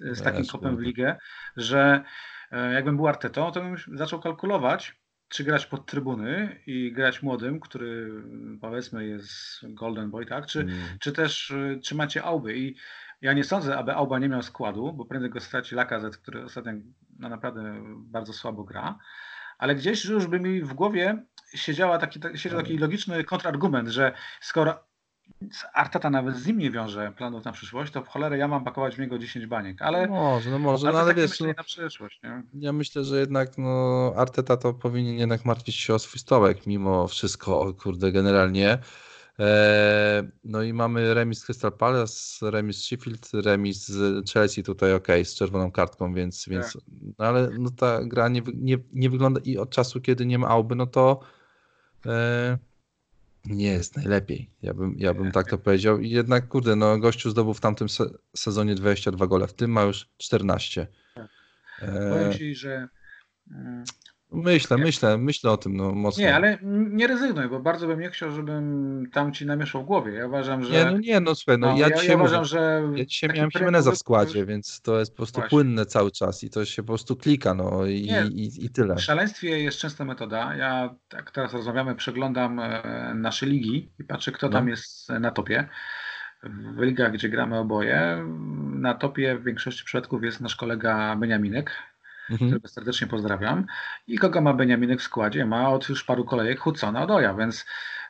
z takim kopem w ligę, że e, jakbym był Artetą, to bym zaczął kalkulować, czy grać pod trybuny i grać młodym, który powiedzmy jest Golden Boy, tak? Czy, mm. czy też e, trzymacie Auby i ja nie sądzę, aby Auba nie miał składu, bo prędzej go straci Lakazet, który ostatnio no naprawdę bardzo słabo gra. Ale gdzieś już by mi w głowie siedziała taki, siedział taki logiczny kontrargument, że skoro Arteta nawet z nim nie wiąże planów na przyszłość, to w cholerę ja mam pakować w niego 10 baniek, ale może, no może, ale, no, ale wiesz, no, na przyszłość, nie? ja myślę, że jednak no, Arteta to powinien jednak martwić się o swój stołek mimo wszystko, kurde, generalnie. E, no i mamy remis Crystal Palace, remis Sheffield, remis z Chelsea tutaj ok, z czerwoną kartką, więc, więc tak. no ale no ta gra nie, nie, nie wygląda i od czasu, kiedy nie ma Auby, no to e, nie jest najlepiej. Ja bym, ja bym tak to powiedział. I jednak, kurde, no gościu zdobył w tamtym se sezonie 22 gole, w tym ma już 14. Tak. E, Powiem Ci, że mm, Myślę, nie. myślę, myślę o tym no, mocno. Nie, ale nie rezygnuj, bo bardzo bym nie chciał, żebym tam ci namieszał w głowie. Ja uważam, że. Nie, no nie, no słuchaj, no, no ja, ja, dzisiaj ja uważam, że. Ja dzisiaj miałem Jimeneza w składzie, już... więc to jest po prostu Właśnie. płynne cały czas i to się po prostu klika, no i, nie, i, i tyle. W szaleństwie jest częsta metoda. Ja, tak teraz rozmawiamy, przeglądam e, nasze ligi i patrzę, kto no. tam jest na topie. W ligach, gdzie gramy oboje, na topie w większości przypadków jest nasz kolega Beniaminek, mhm. którego serdecznie pozdrawiam. I kogo ma Beniaminek w składzie? Ma od już paru kolejek Hudsona Odoja, więc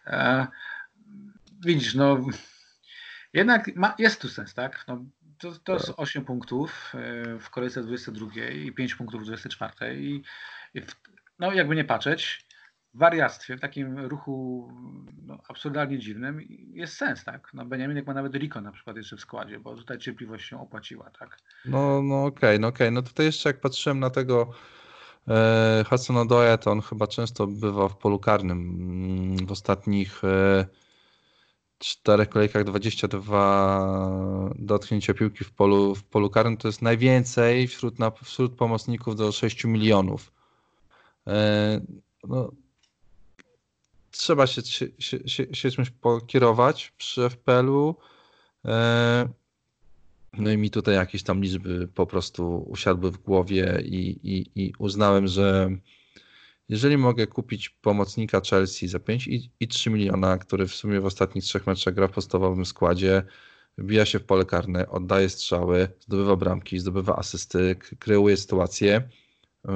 e, widzisz, no jednak ma, jest tu sens, tak? No, to, to jest 8 tak. punktów e, w kolejce 22 i 5 punktów w 24. I, i w, no jakby nie patrzeć, wariactwie, w takim ruchu no, absurdalnie dziwnym jest sens, tak? No Beniaminek ma nawet Rico na przykład jeszcze w składzie, bo tutaj cierpliwość się opłaciła, tak? No, no okej, okay, no okej. Okay. No tutaj jeszcze jak patrzyłem na tego e, Hudson Odoya, to on chyba często bywa w polu karnym. Mm, w ostatnich e, czterech kolejkach 22 dotknięcia piłki w polu, w polu karnym to jest najwięcej wśród, na, wśród pomocników do 6 milionów. E, no, trzeba się, się, się, się czymś pokierować przy FPL-u. E, No i mi tutaj jakieś tam liczby po prostu usiadły w głowie i, i, i uznałem, że jeżeli mogę kupić pomocnika Chelsea za 5 i, i 3 miliona, który w sumie w ostatnich trzech meczach gra w podstawowym składzie, wbija się w pole karne, oddaje strzały, zdobywa bramki, zdobywa asysty, kreuje sytuację, yy,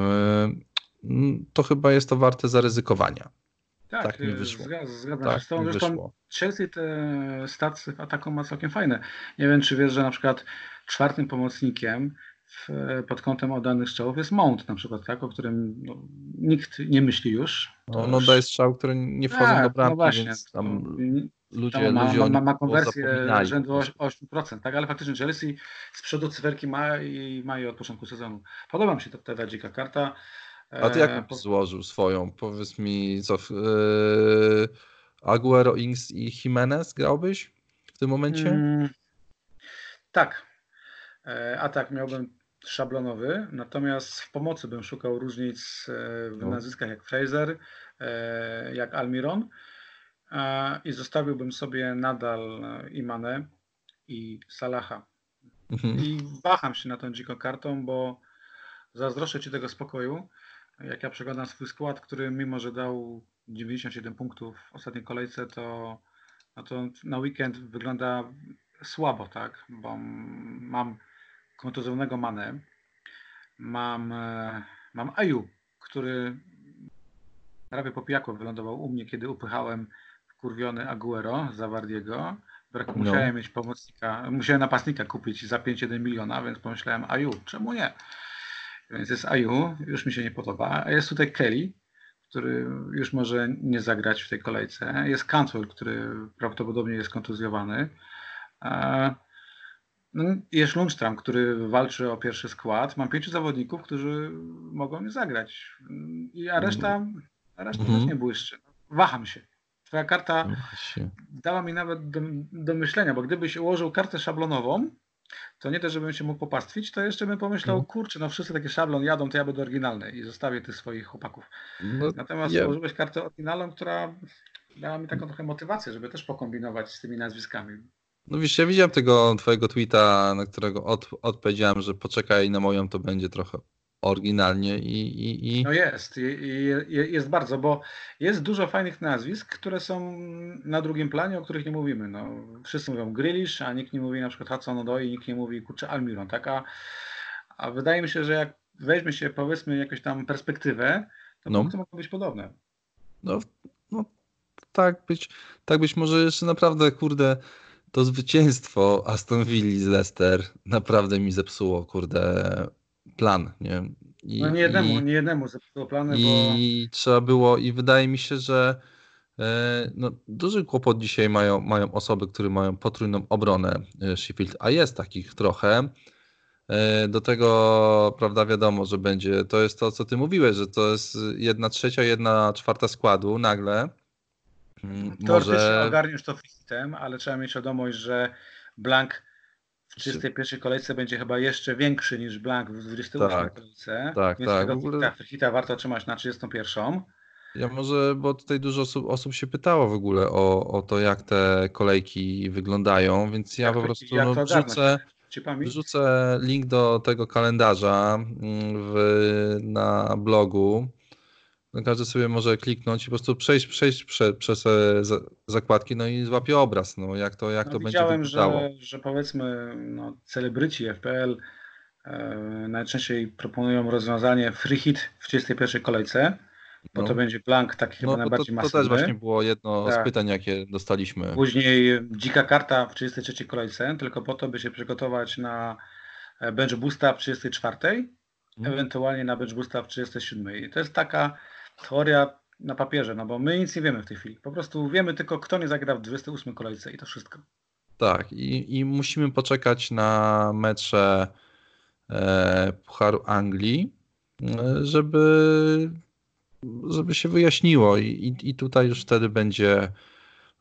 to chyba jest to warte zaryzykowania. Tak, tak mi wyszło. Zgadzam tak, się z tą. Zresztą Chelsea te stacje w ataku ma całkiem fajne. Nie wiem, czy wiesz, że na przykład czwartym pomocnikiem w, pod kątem oddanych strzałów jest Mount na przykład, tak, o którym no, nikt nie myśli już. No, no daje strzał, które nie wchodzą tak, do bramki, no właśnie, więc tam ludzie, tam ma, ludzie ma, ma, ma konwersję rzędu 8%, tak, ale faktycznie Chelsea z przodu cyferki ma i ma je od początku sezonu. Podoba mi się ta, ta dzika karta. A ty jak e, po... złożył swoją? Powiedz mi, co yy, Aguero, Ings i Jimenez grałbyś w tym momencie? Mm, tak. E, a tak, miałbym szablonowy, natomiast w pomocy bym szukał różnic w no. nazwiskach jak Fraser, jak Almiron i zostawiłbym sobie nadal Imane i Salaha. Mhm. I waham się na tą dziką kartą, bo zazdroszczę Ci tego spokoju, jak ja przeglądam swój skład, który mimo, że dał 97 punktów w ostatniej kolejce, to, no to na weekend wygląda słabo, tak? Bo mam kontuzjowanego Manę, mam, e, mam Aju, który prawie po pijaku wylądował u mnie, kiedy upychałem kurwiony Aguero za Wardiego. No. Musiałem mieć pomocnika, musiałem napastnika kupić za 5-1 miliona, więc pomyślałem, Aju, czemu nie? Więc jest Aju, już mi się nie podoba. A jest tutaj Kelly, który już może nie zagrać w tej kolejce. Jest Cantwell, który prawdopodobnie jest kontuzjowany. No, jest Lundstram, który walczy o pierwszy skład. Mam pięciu zawodników, którzy mogą nie zagrać. I a reszta, a reszta mhm. też nie błyszczy. Waham się. Twoja karta dała mi nawet do, do myślenia, bo gdybyś ułożył kartę szablonową, to nie też, żebym się mógł popastwić, to jeszcze bym pomyślał, no. kurczę, no wszyscy takie szablon jadą, to ja będę oryginalny i zostawię tych swoich chłopaków. No, Natomiast ja... użyłeś kartę oryginalną, która dała mi taką trochę motywację, żeby też pokombinować z tymi nazwiskami. No wiesz, ja widziałem tego twojego tweeta, na którego od, odpowiedziałem, że poczekaj na moją, to będzie trochę oryginalnie i, i, i... No jest, jest bardzo, bo jest dużo fajnych nazwisk, które są na drugim planie, o których nie mówimy. No, wszyscy mówią Grealish, a nikt nie mówi na przykład Hudson Odoi, nikt nie mówi kurczę Almiron, tak? A, a wydaje mi się, że jak weźmie się powiedzmy jakąś tam perspektywę, to no. punkty mogą być podobne. No, no tak być, tak być może jeszcze naprawdę, kurde, to zwycięstwo Aston Villa z Leicester naprawdę mi zepsuło, kurde, plan. Nie? I, no nie jednemu, i, nie jednemu zepsuło plany, I bo... trzeba było, i wydaje mi się, że e, no, duży kłopot dzisiaj mają, mają osoby, które mają potrójną obronę e, Sheffield, a jest takich trochę. E, do tego, prawda, wiadomo, że będzie, to jest to, co ty mówiłeś, że to jest jedna trzecia, jedna czwarta składu nagle. Mm, Może ogarniesz to fitem, ale trzeba mieć świadomość, że Blank 31 kolejce będzie chyba jeszcze większy niż Blank w 28 tak, kolejce. Tak, więc tak. Tego ogóle... hita warto trzymać na 31. Ja może, bo tutaj dużo osób, osób się pytało w ogóle o, o to, jak te kolejki wyglądają, więc ja jak po prostu no, wrzucę, wrzucę link do tego kalendarza mm, w, na blogu każdy sobie może kliknąć i po prostu przejść, przejść prze, przez zakładki, no i złapie obraz, no jak to, jak no, to będzie wyglądało. Że, że powiedzmy no, celebryci FPL e, najczęściej proponują rozwiązanie free hit w 31 kolejce, bo no. to będzie blank taki chyba no, najbardziej to, masywny. To też właśnie było jedno tak. z pytań, jakie dostaliśmy. Później dzika karta w 33 kolejce, tylko po to, by się przygotować na e, bench boosta w 34, hmm. ewentualnie na bench boosta w 37. I to jest taka teoria na papierze, no bo my nic nie wiemy w tej chwili. Po prostu wiemy tylko, kto nie zagra w 28 kolejce i to wszystko. Tak, i, i musimy poczekać na mecze e, Pucharu Anglii, e, żeby, żeby się wyjaśniło I, i, i tutaj już wtedy będzie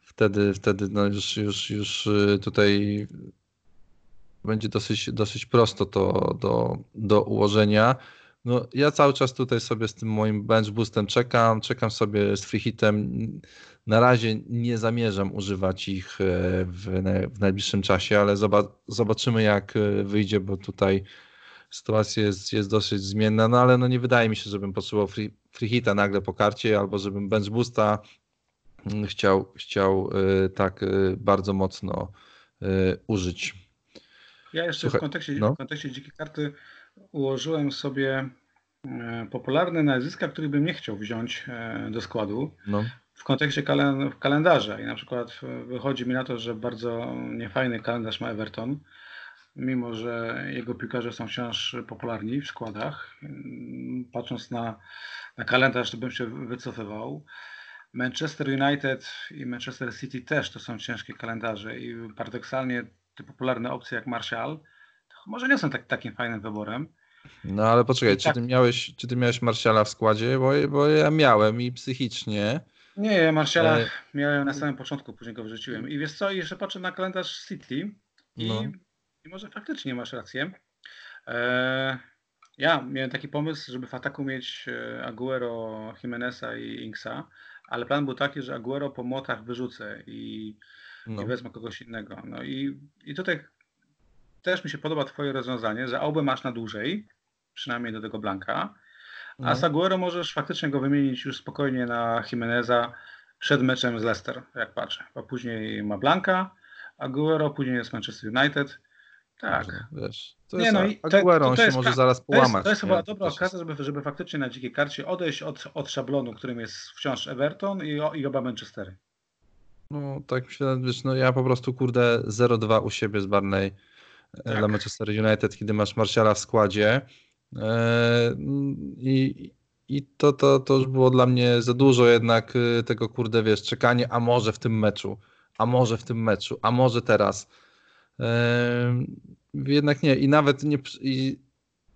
wtedy, wtedy no już, już, już e, tutaj będzie dosyć, dosyć prosto to do, do ułożenia No, ja cały czas tutaj sobie z tym moim bench boostem czekam, czekam sobie z free hitem. Na razie nie zamierzam używać ich e, w, w najbliższym czasie, ale zobaczymy jak e, wyjdzie, bo tutaj sytuacja jest, jest dosyć zmienna, no ale no nie wydaje mi się, żebym potrzebował free, free hita nagle po karcie, albo żebym bench boosta mm, chciał, chciał e, tak bardzo mocno użyć. Ja jeszcze Słuchaj, w kontekście, no. w kontekście dzikiej karty ułożyłem sobie e, popularne nazwiska, których bym nie chciał wziąć e, do składu no. w kontekście kalen kalendarza. I na przykład wychodzi mi na to, że bardzo niefajny kalendarz ma Everton, mimo że jego piłkarze są wciąż popularni w składach. Patrząc na, na kalendarz, to bym się wycofywał. Manchester United i Manchester City też to są ciężkie kalendarze i paradoksalnie te popularne opcje jak Martial może nie są tak, takim fajnym wyborem. No ale poczekaj, czy, tak... ty miałeś, czy ty miałeś Marsiala w składzie? Bo, bo ja miałem i psychicznie. Nie, ja Marsiala e... miałem na samym początku, później go wrzuciłem. I wiesz co, jeszcze patrzę na kalendarz City i, no. i może faktycznie masz rację. E... Ja miałem taki pomysł, żeby w ataku mieć e, Aguero, Jimeneza i Inksa, ale plan był taki, że Aguero po młotach wyrzucę i, no. i wezmę kogoś innego. No i, i tutaj też mi się podoba Twoje rozwiązanie, że Aubę masz na dłużej, przynajmniej do tego Blanka, a no. Saguero możesz faktycznie go wymienić już spokojnie na Jimeneza przed meczem z Leicester, jak patrzę. Bo później ma Blanka, Aguero, później jest Manchester United. Tak. Wiesz, to nie, jest no i Aguero, on się może zaraz połamać. To jest, to jest chyba dobra okazja, żeby, żeby faktycznie na dzikiej karcie odejść od, od szablonu, którym jest wciąż Everton i, i oba Manchestery. No tak myślę, wiesz, no ja po prostu kurde 0-2 u siebie z Barney tak. dla Manchester United, kiedy masz Martiala w składzie. E, I, i to, to, to już było dla mnie za dużo jednak y, tego, kurde, wiesz, czekanie, a może w tym meczu, a może w tym meczu, a może teraz. E, jednak nie. I nawet nie, i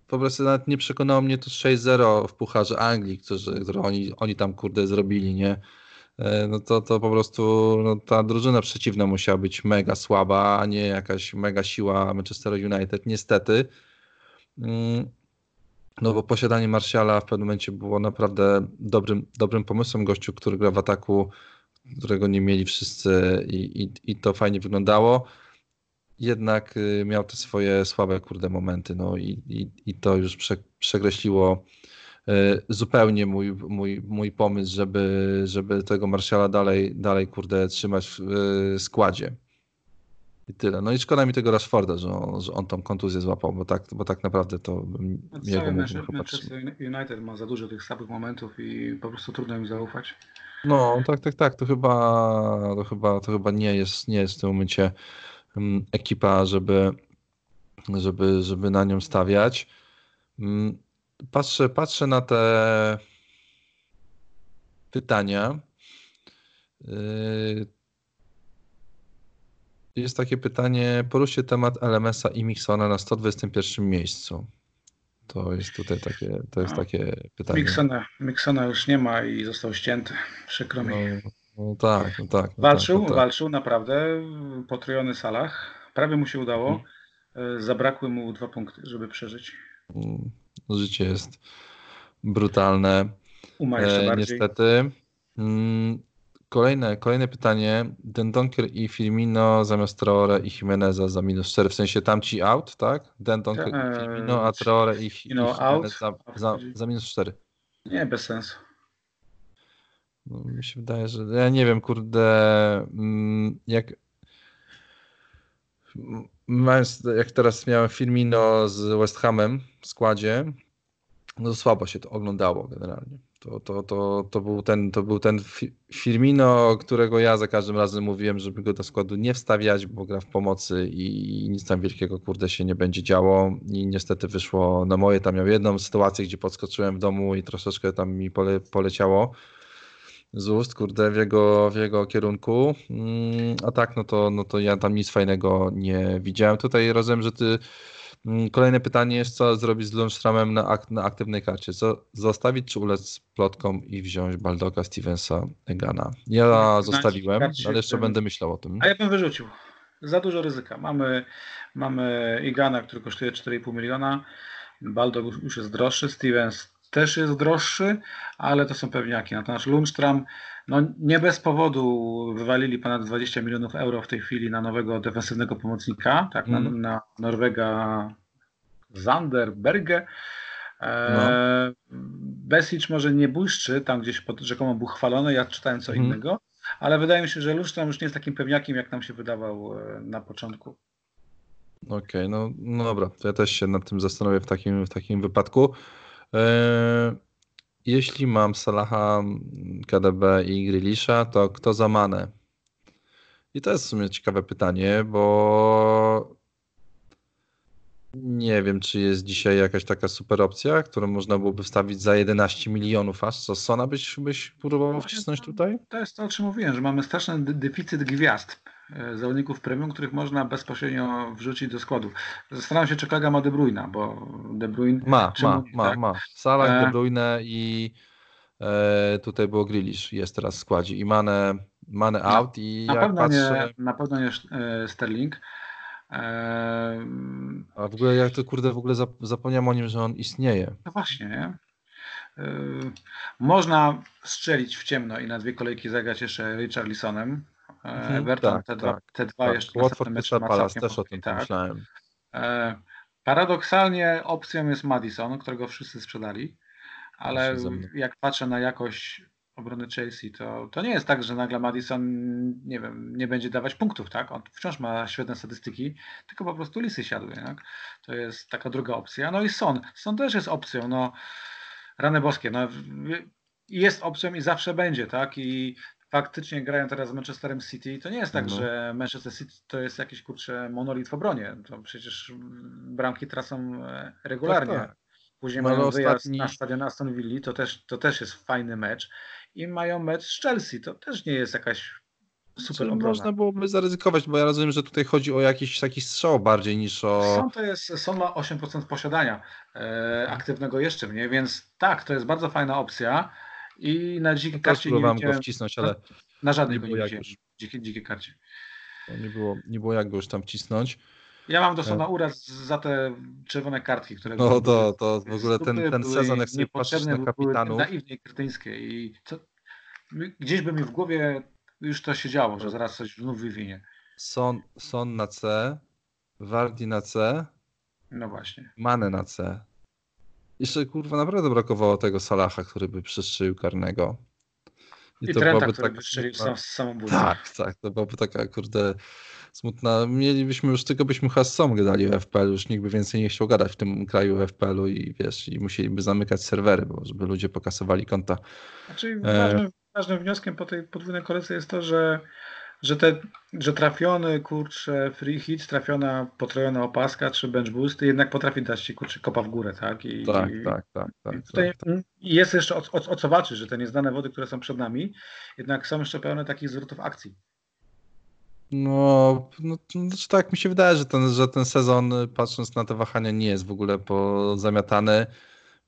po prostu nawet nie przekonało mnie to 6-0 w Pucharze Anglii, którzy, które oni, oni tam, kurde, zrobili, nie? E, no to, to po prostu no, ta drużyna przeciwna musiała być mega słaba, a nie jakaś mega siła Manchester United, niestety. Mm, no bo posiadanie Martiala w pewnym momencie było naprawdę dobrym, dobrym pomysłem gościu, który gra w ataku, którego nie mieli wszyscy i, i, i to fajnie wyglądało. Jednak y, miał te swoje słabe kurde momenty, no i, i, i to już prze, przekreśliło zupełnie mój, mój, mój pomysł, żeby, żeby tego Marszala dalej, dalej kurde trzymać w e, składzie. I tyle. No i szkoda mi tego Rashforda, że on, że on tą kontuzję złapał, bo tak, bo tak naprawdę to bym no, jego mógł Manchester United ma za dużo tych słabych momentów i po prostu trudno im zaufać. No, tak, tak, tak. To chyba, to chyba, to chyba nie jest, nie jest w tym momencie um, ekipa, żeby, żeby, żeby na nią stawiać. Patrzę, patrzę na te pytania. Yy, jest takie pytanie, poruszcie temat LMS-a i Mixona na 121 miejscu. To jest tutaj takie, to jest takie pytanie. Mixona, Mixona już nie ma i został ścięty. Przykro mi. No, no tak, no tak. No walczył, tak, no tak. walczył naprawdę po trójony salach. Prawie mu się udało. Hmm. Zabrakły mu dwa punkty, żeby przeżyć. Hmm. Życie jest brutalne. Uma jeszcze e, bardziej. Niestety. Mm, kolejne, kolejne pytanie. Dendonker i Firmino zamiast Traore i Jimeneza za minus 4. W sensie tamci out, tak? Dendonker i e, Firmino, a Traore i, i Jimenez za, za, za minus 4. Nie, bez sensu. No, mi się wydaje, że ja nie wiem, kurde, mm, jak mając, jak teraz miałem Firmino z West Hamem w składzie, no słabo się to oglądało generalnie. To, to, to, to, był ten, to był ten Firmino, którego ja za każdym razem mówiłem, żeby go do składu nie wstawiać, bo gra w pomocy i nic tam wielkiego kurde się nie będzie działo. I niestety wyszło na moje. Tam miał jedną sytuację, gdzie podskoczyłem w domu i troszeczkę tam mi pole, poleciało z ust, kurde, w jego, w jego kierunku. Mm, a tak, no to, no to ja tam nic fajnego nie widziałem. Tutaj rozumiem, że ty mm, Kolejne pytanie jest, co zrobić z Lundströmem na, ak na aktywnej karcie? Co zostawić, czy ulec plotkom i wziąć Baldoga, Stevensa, Egana? Ja zostawiłem, ale jeszcze będę myślał o tym. A ja bym wyrzucił. Za dużo ryzyka. Mamy, mamy Egana, który kosztuje 4,5 miliona. Baldo już jest droższy, Stevens też jest droższy, ale to są pewniaki. Natomiast Lundstram, no nie bez powodu wywalili ponad 20 milionów euro w tej chwili na nowego defensywnego pomocnika, tak, mm. na, mhm. na Norwega Zanderberge. E, no. Besic może nie błyszczy, tam gdzieś pod rzekomo był chwalony, ja czytałem co mm. innego, ale wydaje mi się, że Lundstram już nie jest takim pewniakiem, jak nam się wydawał e, na początku. Okej, okay, no, no dobra, to ja też się nad tym zastanowię w takim, w takim wypadku. E, jeśli mam Salaha, KDB i Grilisza, to kto za Manę? I to jest w sumie ciekawe pytanie, bo nie wiem, czy jest dzisiaj jakaś taka super opcja, którą można byłoby wstawić za 11 milionów aż. Co, Sona byś, byś próbował wcisnąć tutaj? To jest to, o czym mówiłem, że mamy straszny deficyt gwiazd zawodników premium, których można bezpośrednio wrzucić do składu. Zastanawiam się, czy Klaga ma De Bruyne, bo De Bruyne... Ma, ma, mówi, ma, tak? ma. Salah, e... De Bruyne i e, tutaj było Grealish, jest teraz w składzie i Mane, Mane out i na pewno patrzę... Nie, na pewno nie e, Sterling. E... A w ogóle jak to kurde w ogóle zapomniałem o nim, że on istnieje. No właśnie, nie? E, można strzelić w ciemno i na dwie kolejki zagrać jeszcze Richarlisonem, Mhm, Everton, tak, te, dwa, tak, te dwa tak. jeszcze Watford mecze Palace też o tym tak. myślałem. E, paradoksalnie opcją jest Madison, którego wszyscy sprzedali, ale jak patrzę na jakość obrony Chelsea, to, to nie jest tak, że nagle Madison nie wiem, nie będzie dawać punktów, tak? On wciąż ma świetne statystyki, tylko po prostu lisy siadły, tak? To jest taka druga opcja. No i Son. Son też jest opcją, no rany boskie, no jest opcją i zawsze będzie, tak? I faktycznie grają teraz z Manchesterem City, to nie jest tak, no. że Manchester City to jest jakiś kurczę monolit w obronie. To przecież bramki tracą e, regularnie. Tak, tak. Później no, mają wyjazd ostatni... na stadion Aston Villa, to też, to też jest fajny mecz. I mają mecz z Chelsea, to też nie jest jakaś super obrona. Można byłoby zaryzykować, bo ja rozumiem, że tutaj chodzi o jakiś taki strzał bardziej niż o... Są to jest, są ma 8% posiadania e, aktywnego jeszcze mnie, więc tak, to jest bardzo fajna opcja i na dzikiej no karcie nie go wcisnąć, ale na żadnej nie było jak już. Dzikie, dzikie karcie. Nie było, nie było jak go już tam wcisnąć. Ja mam dosłownie e. uraz za te czerwone kartki, które... No to, to w ogóle ten, ten sezon, jak sobie patrzysz na kapitanów... naiwnie kretyńskie i to, gdzieś by mi w głowie już to się działo, że zaraz coś znów wywinie. Son, Son na C, Wardi na C, no właśnie. Mane na C. Jeszcze kurwa naprawdę brakowało tego Salaha, który by przestrzelił karnego. I, I to Trenta, który tak, by strzelił sam, samobójstwo. Tak, tak, to byłaby taka kurde smutna. Mielibyśmy już tylko byśmy Hassom gadali w FPL, już nikt by więcej nie chciał gadać w tym kraju w FPL-u i wiesz, i musieliby zamykać serwery, bo żeby ludzie pokasowali konta. Znaczy e... ważnym, ważnym wnioskiem po tej podwójnej kolejce jest to, że że, te, że trafiony, kurczę, free hit, trafiona, potrojona opaska czy bench boost jednak potrafi dać ci, kurczę, kopa w górę, tak? I, tak, i, tak, tak, tak, tutaj tak, tak. jest jeszcze o, o, o, co walczyć, że te nieznane wody, które są przed nami, jednak są jeszcze pełne takich zwrotów akcji. No, no, znaczy tak mi się wydaje, że ten, że ten sezon, patrząc na te wahania, nie jest w ogóle pozamiatany.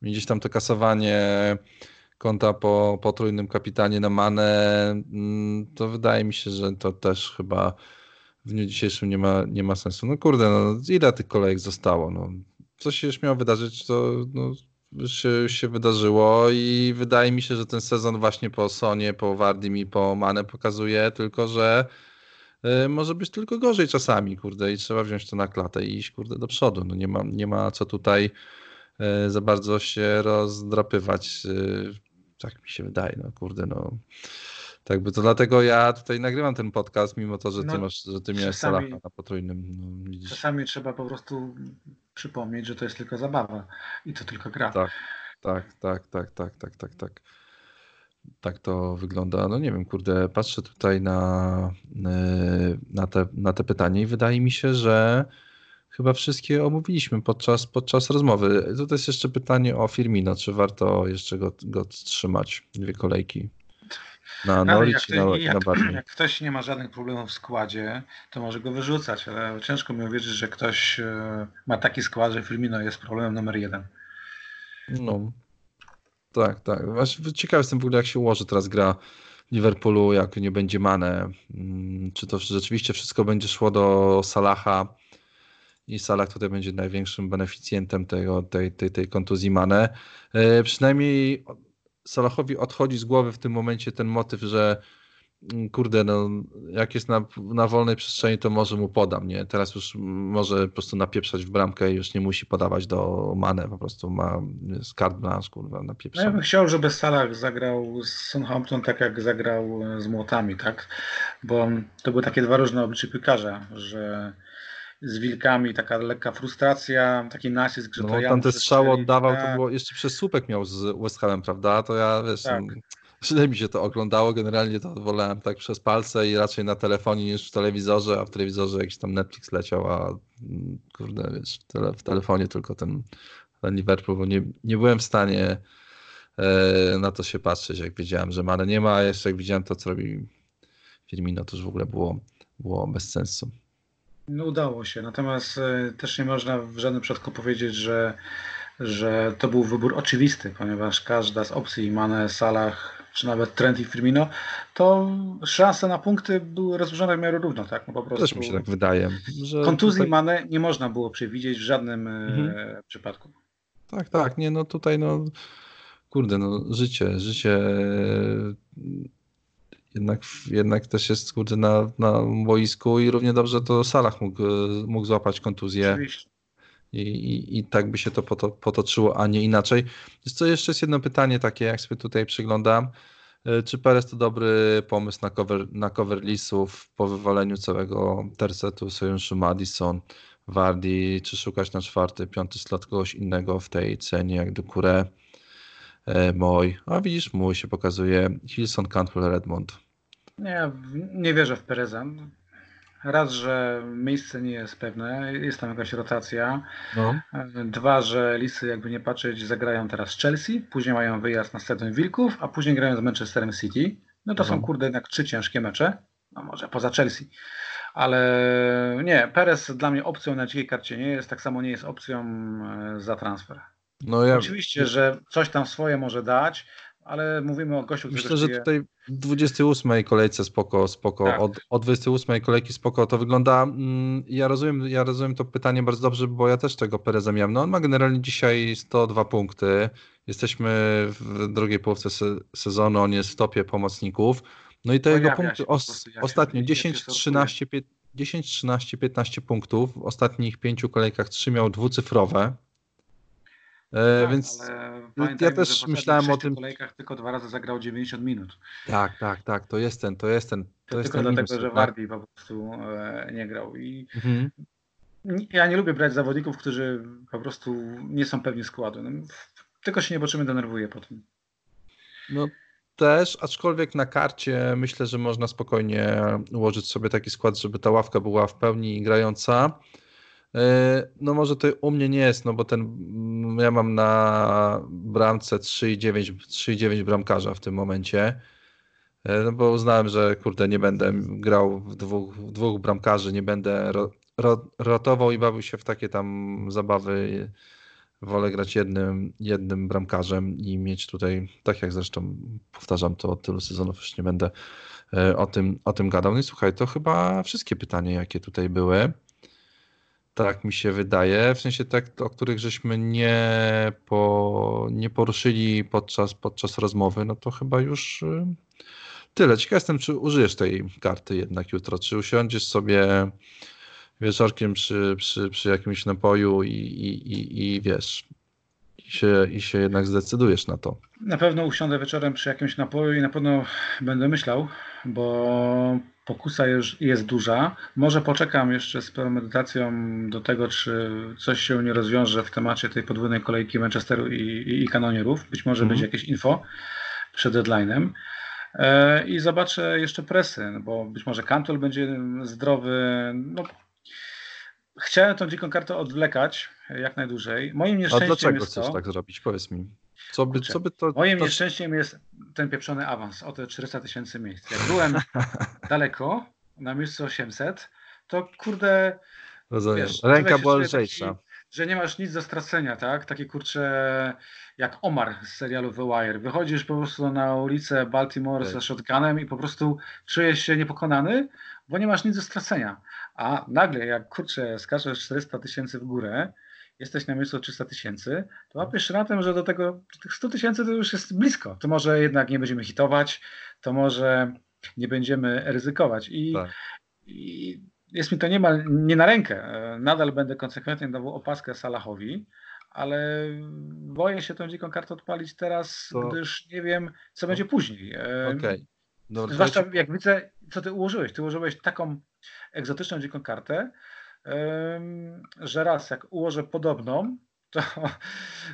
Gdzieś tam to kasowanie konta po potrójnym kapitanie na Manę, mm, to wydaje mi się, że to też chyba w dniu dzisiejszym nie ma, nie ma sensu. No kurde, no, ile tych kolejek zostało? No, co się już miało wydarzyć, to no, się, się wydarzyło i wydaje mi się, że ten sezon właśnie po Sonie, po Wardim i po Manę pokazuje tylko, że y, może być tylko gorzej czasami, kurde, i trzeba wziąć to na klatę i iść, kurde, do przodu. No nie ma, nie ma co tutaj y, za bardzo się rozdrapywać. Y, tak mi się wydaje, no kurde, no. Tak by to dlatego ja tutaj nagrywam ten podcast, mimo to, że ty, no, masz, że ty miałeś Salaha na potrójnym. No, czasami trzeba po prostu przypomnieć, że to jest tylko zabawa i to tylko gra. Tak, tak, tak, tak, tak, tak, tak, tak. Tak to wygląda. No nie wiem, kurde, patrzę tutaj na, e, na, te, na te pytanie i wydaje mi się, że chyba wszystkie omówiliśmy podczas, podczas rozmowy. To jest jeszcze pytanie o Firmino. Czy warto jeszcze go, go trzymać? Dwie kolejki. Na Norwich i na, jak, na Barney. Jak ktoś nie ma żadnych problemów w składzie, to może go wyrzucać, ale ciężko mi uwierzyć, że ktoś e, ma taki skład, że Firmino jest problemem numer jeden. No, tak, tak. Ciekaw jestem w ogóle, jak się ułoży teraz gra Liverpoolu, jak nie będzie Mane. Mm, czy to rzeczywiście wszystko będzie szło do Salaha? I Salah tutaj będzie największym beneficjentem tego, tej, tej, tej kontuzji Mane. E, przynajmniej Salahowi odchodzi z głowy w tym momencie ten motyw, że mm, kurde, no, jak jest na, na wolnej przestrzeni, to może mu podam, nie? Teraz już może po prostu napieprzać w bramkę i już nie musi podawać do Mane, po prostu ma kart blanche, kurwa, napieprzać. No ja bym chciał, żeby Salah zagrał z Southampton tak, jak zagrał z Młotami, tak? Bo to były takie dwa różne oblicze piłkarza, że z wilkami, taka lekka frustracja, taki nacisk, że no, to ja tam te strzały oddawał, tak. to było jeszcze przez słupek miał z West Hamem, prawda? To ja, wiesz, tak. źle mi się to oglądało, generalnie to wolałem tak przez palce i raczej na telefonie niż w telewizorze, a w telewizorze jakiś tam Netflix leciał, a mm, kurde, wiesz, w, tele, w telefonie tylko ten, ten Liverpool, bo nie, nie byłem w stanie e, na to się patrzeć, jak wiedziałem, że Mane nie ma, a jeszcze jak widziałem to, co robi Firmino, to już w ogóle było, było bez sensu. No udało się, natomiast e, też nie można w żadnym przypadku powiedzieć, że, że to był wybór oczywisty, ponieważ każda z opcji Mane, Salah, czy nawet Trent i Firmino, to szanse na punkty były rozłożone w miarę równo, tak? No po prostu Też mi się tak wydaje. Że kontuzji tutaj... Mane nie można było przewidzieć w żadnym e, mhm. przypadku. Tak, tak, nie, no tutaj no kurde, no życie, życie jednak, jednak też jest kurde na, na boisku i równie dobrze to Salah mógł, mógł złapać kontuzję. I, i, I tak by się to potoczyło, a nie inaczej. Co jeszcze jest jedno pytanie takie, jak sobie tutaj przyglądam. E, czy Perez to dobry pomysł na cover, na cover po wywaleniu całego tercetu sojuszu Madison, Wardi, czy szukać na czwarty, piąty slot kogoś innego w tej cenie jak Ducouré? E, Moj, a widzisz, mój się pokazuje Hilson, Cantwell, Redmond. Nie, nie wierzę w Pereza. Raz, że miejsce nie jest pewne, jest tam jakaś rotacja. No. Dwa, że Lisy, jakby nie patrzeć, zagrają teraz Chelsea, później mają wyjazd na Stadion Wilków, a później grają z Manchesterem City. No to no. są kurde jednak trzy ciężkie mecze, no może poza Chelsea. Ale nie, Perez dla mnie opcją na dzikiej karcie nie jest, tak samo nie jest opcją e, za transfer. No ja... Oczywiście, że coś tam swoje może dać, ale mówimy o gościu, który Myślę, że tutaj w 28 kolejce spoko, spoko, tak. od, od 28 kolejki spoko to wygląda. Mm, ja rozumiem, ja rozumiem to pytanie bardzo dobrze, bo ja też tego Pereza miałem. No on ma generalnie dzisiaj 102 punkty. Jesteśmy w drugiej połówce sezonu, on jest w topie pomocników. No i te jego punkty os, ostatnio 10, 13, 10, 13, 15 punktów. W ostatnich pięciu kolejkach trzy miał dwucyfrowe. E, tak, więc ja też myślałem o tym. W kolejkach tylko dwa razy zagrał 90 minut. Tak, tak, tak, to jest ten, to jest ten. To, to jest tylko ten dlatego, minus, że tak? Po prostu e, nie grał. I mhm. ja nie lubię brać zawodników, którzy po prostu nie są pewni składu. No, tylko się nie boczymy, denerwuje po tym. No też, aczkolwiek na karcie myślę, że można spokojnie ułożyć sobie taki skład, żeby ta ławka była w pełni grająca. E, no może to u mnie nie jest, no bo ten, mm, ja mam na bramce 3,9 bramkarza w tym momencie, e, no bo uznałem, że kurde nie będę grał w dwóch, w dwóch bramkarzy, nie będę ro, ro, rotował i bawił się w takie tam zabawy. Wolę grać jednym, jednym bramkarzem i mieć tutaj, tak jak zresztą powtarzam to od tylu sezonów, już nie będę e, o tym, o tym gadał. No i słuchaj, to chyba wszystkie pytania, jakie tutaj były. Tak mi się wydaje, w sensie tak, o których żeśmy nie, po, nie poruszyli podczas, podczas rozmowy, no to chyba już y, tyle. Ciekaw jestem, czy użyjesz tej karty jednak jutro, czy usiądziesz sobie wieczorkiem przy, przy, przy jakimś napoju i, i, i, i wiesz, i się, i się jednak zdecydujesz na to. Na pewno usiądę wieczorem przy jakimś napoju i na pewno będę myślał, bo pokusa jest, jest duża. Może poczekam jeszcze z premedytacją do tego, czy coś się nie rozwiąże w temacie tej podwójnej kolejki Manchesteru i, i, i kanonierów. Być może mm. będzie jakieś info przed deadline'em. E, I zobaczę jeszcze presy, no bo być może Cantwell będzie zdrowy. No, chciałem tą dziką kartę odwlekać jak najdłużej. Moim nieszczęściem A dlaczego jest chcesz to, tak zrobić? Powiedz mi. Co by, co by to, Moim to... nieszczęściem jest ten pieprzony awans o te 400 tysięcy miejsc. Jak byłem daleko, na miejscu 800, to kurde. Rozumiem. Wiesz, Ręka była lżejsza. że nie masz nic do stracenia, tak? Takie kurcze jak Omar z serialu The Wire. Wychodzisz po prostu na ulicę Baltimore Tak. ze shotgunem i po prostu czujesz się niepokonany, bo nie masz nic do stracenia. A nagle jak kurczę skaczesz 400 tysięcy w górę, jesteś na miejscu 300 tysięcy, to łapiesz ratem, że do tego do tych 100 tysięcy to już jest blisko. To może jednak nie będziemy hitować, to może nie będziemy ryzykować. I, Tak. i jest mi to niemal nie na rękę. E, Nadal będę konsekwentnie dawał opaskę Salahowi, ale boję się tą dziką kartę odpalić teraz, To- gdyż nie wiem, co będzie później. E, Okej. Dobra, Zwłaszcza jak widzę, co ty ułożyłeś. Ty ułożyłeś taką egzotyczną dziką kartę, że raz jak ułożę podobną, to,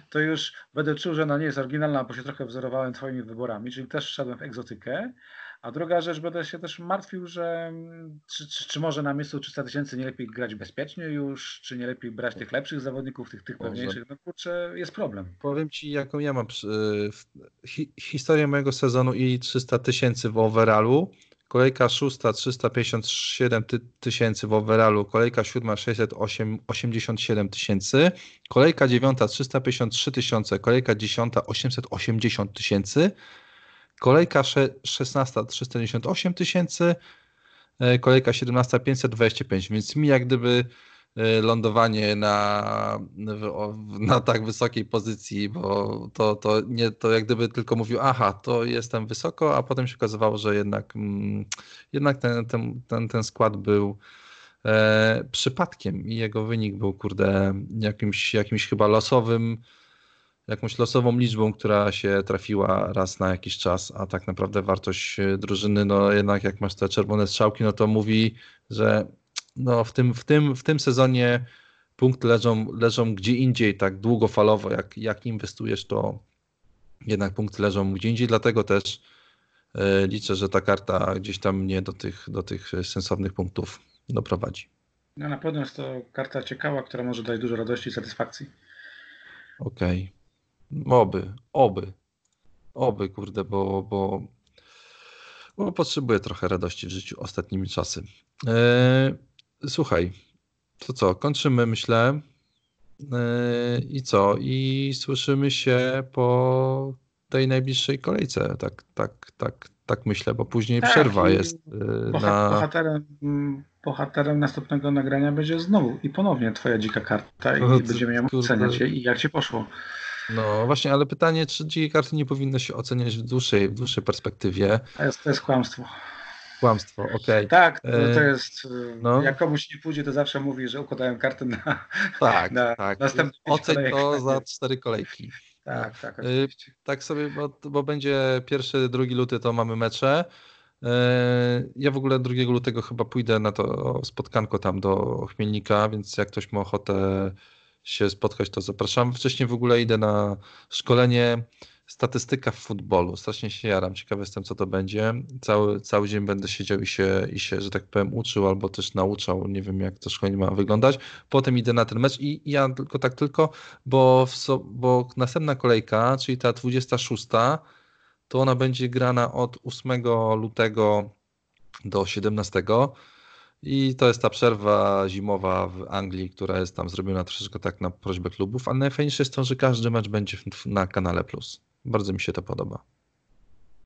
to już będę czuł, że ona nie jest oryginalna, bo się trochę wzorowałem twoimi wyborami, czyli też szedłem w egzotykę. A druga rzecz, będę się też martwił, że mm, czy, czy, czy może na miejscu 300 tysięcy nie lepiej grać bezpiecznie już, czy nie lepiej brać tych lepszych zawodników, tych, tych pewniejszych. No kurczę, jest problem. Powiem ci, jaką ja mam w- hi, historię mojego sezonu i 300 tysięcy w overallu. Kolejka szósta 357 ty, tysięcy w overallu, kolejka siódma 687 tysięcy, kolejka dziewiąta 353 tysiące, kolejka dziesiąta 880 tysięcy, kolejka sze- szesnasta 398 tysięcy, e, kolejka 17 525, więc mi jak gdyby lądowanie na, na tak wysokiej pozycji, bo to, to, nie, to jak gdyby tylko mówił, aha, to jestem wysoko, a potem się okazywało, że jednak, mm, jednak ten, ten, ten, ten skład był e, przypadkiem i jego wynik był, kurde, jakimś, jakimś chyba losowym, jakąś losową liczbą, która się trafiła raz na jakiś czas, a tak naprawdę wartość e, drużyny, no jednak jak masz te czerwone strzałki, no to mówi, że no w tym, w tym, w tym sezonie punkty leżą, leżą gdzie indziej, tak długofalowo, jak, jak inwestujesz, to jednak punkty leżą gdzie indziej, dlatego też e, liczę, że ta karta gdzieś tam mnie do tych, do tych sensownych punktów doprowadzi. No na pewno jest to karta ciekawa, która może dać dużo radości i satysfakcji. Okej. Oby, oby. Oby, kurde, bo, bo, bo potrzebuję trochę radości w życiu ostatnimi czasy. E, słuchaj, to co, kończymy, myślę. E, I co? I słyszymy się po tej najbliższej kolejce. Tak, tak, tak, tak myślę, bo później Tak, przerwa jest e, Boha- na. Bohaterem, mm, bohaterem następnego nagrania będzie znowu i ponownie twoja dzika karta i No będziemy ją kurde. oceniać i jak ci poszło. No właśnie, ale pytanie, czy dzikie karty nie powinno się oceniać w dłuższej, w dłuższej perspektywie? To jest, to jest kłamstwo. Kłamstwo, okej. Tak, to, to E, jest. y, no. Jak komuś nie pójdzie, to zawsze mówi, że układałem kartę na. Tak, na tak. następne pięć Oceń kolejek. to za cztery kolejki. Tak, tak, Y, oczywiście. Tak sobie, bo, bo będzie pierwszy, drugi luty to mamy mecze. Ja w ogóle 2 lutego chyba pójdę na to spotkanko tam do Chmielnika, więc jak ktoś ma ochotę się spotkać, to zapraszam. Wcześniej w ogóle idę na szkolenie statystyka w futbolu. Strasznie się jaram, ciekawy jestem co to będzie. Cały, cały dzień będę siedział i się, i się, że tak powiem, uczył albo też nauczał. Nie wiem jak to szkolenie ma wyglądać. Potem idę na ten mecz i ja tylko tak tylko, bo, so, bo następna kolejka, czyli ta 26, to ona będzie grana od 8 lutego do 17. I to jest ta przerwa zimowa w Anglii, która jest tam zrobiona troszeczkę tak na prośbę klubów, ale najfajniejsze jest to, że każdy mecz będzie na kanale Plus. Bardzo mi się to podoba.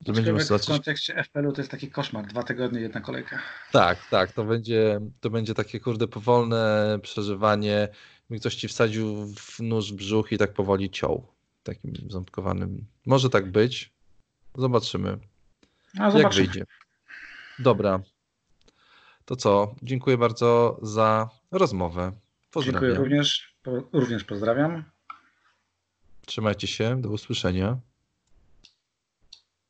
Że będziemy Aczkolwiek w kontekście FPL-u to jest taki koszmar. Dwa tygodnie, jedna kolejka. Tak, tak, to będzie, to będzie takie kurde powolne przeżywanie. Jakby ktoś ci wsadził w nóż w brzuch i tak powoli ciął. Takim ząbkowanym. Może tak być. Zobaczymy, No, jak zobaczymy. wyjdzie. Dobra. To co? Dziękuję bardzo za rozmowę. Dziękuję Pozdrawiam. również. Po, również pozdrawiam. Trzymajcie się. Do usłyszenia.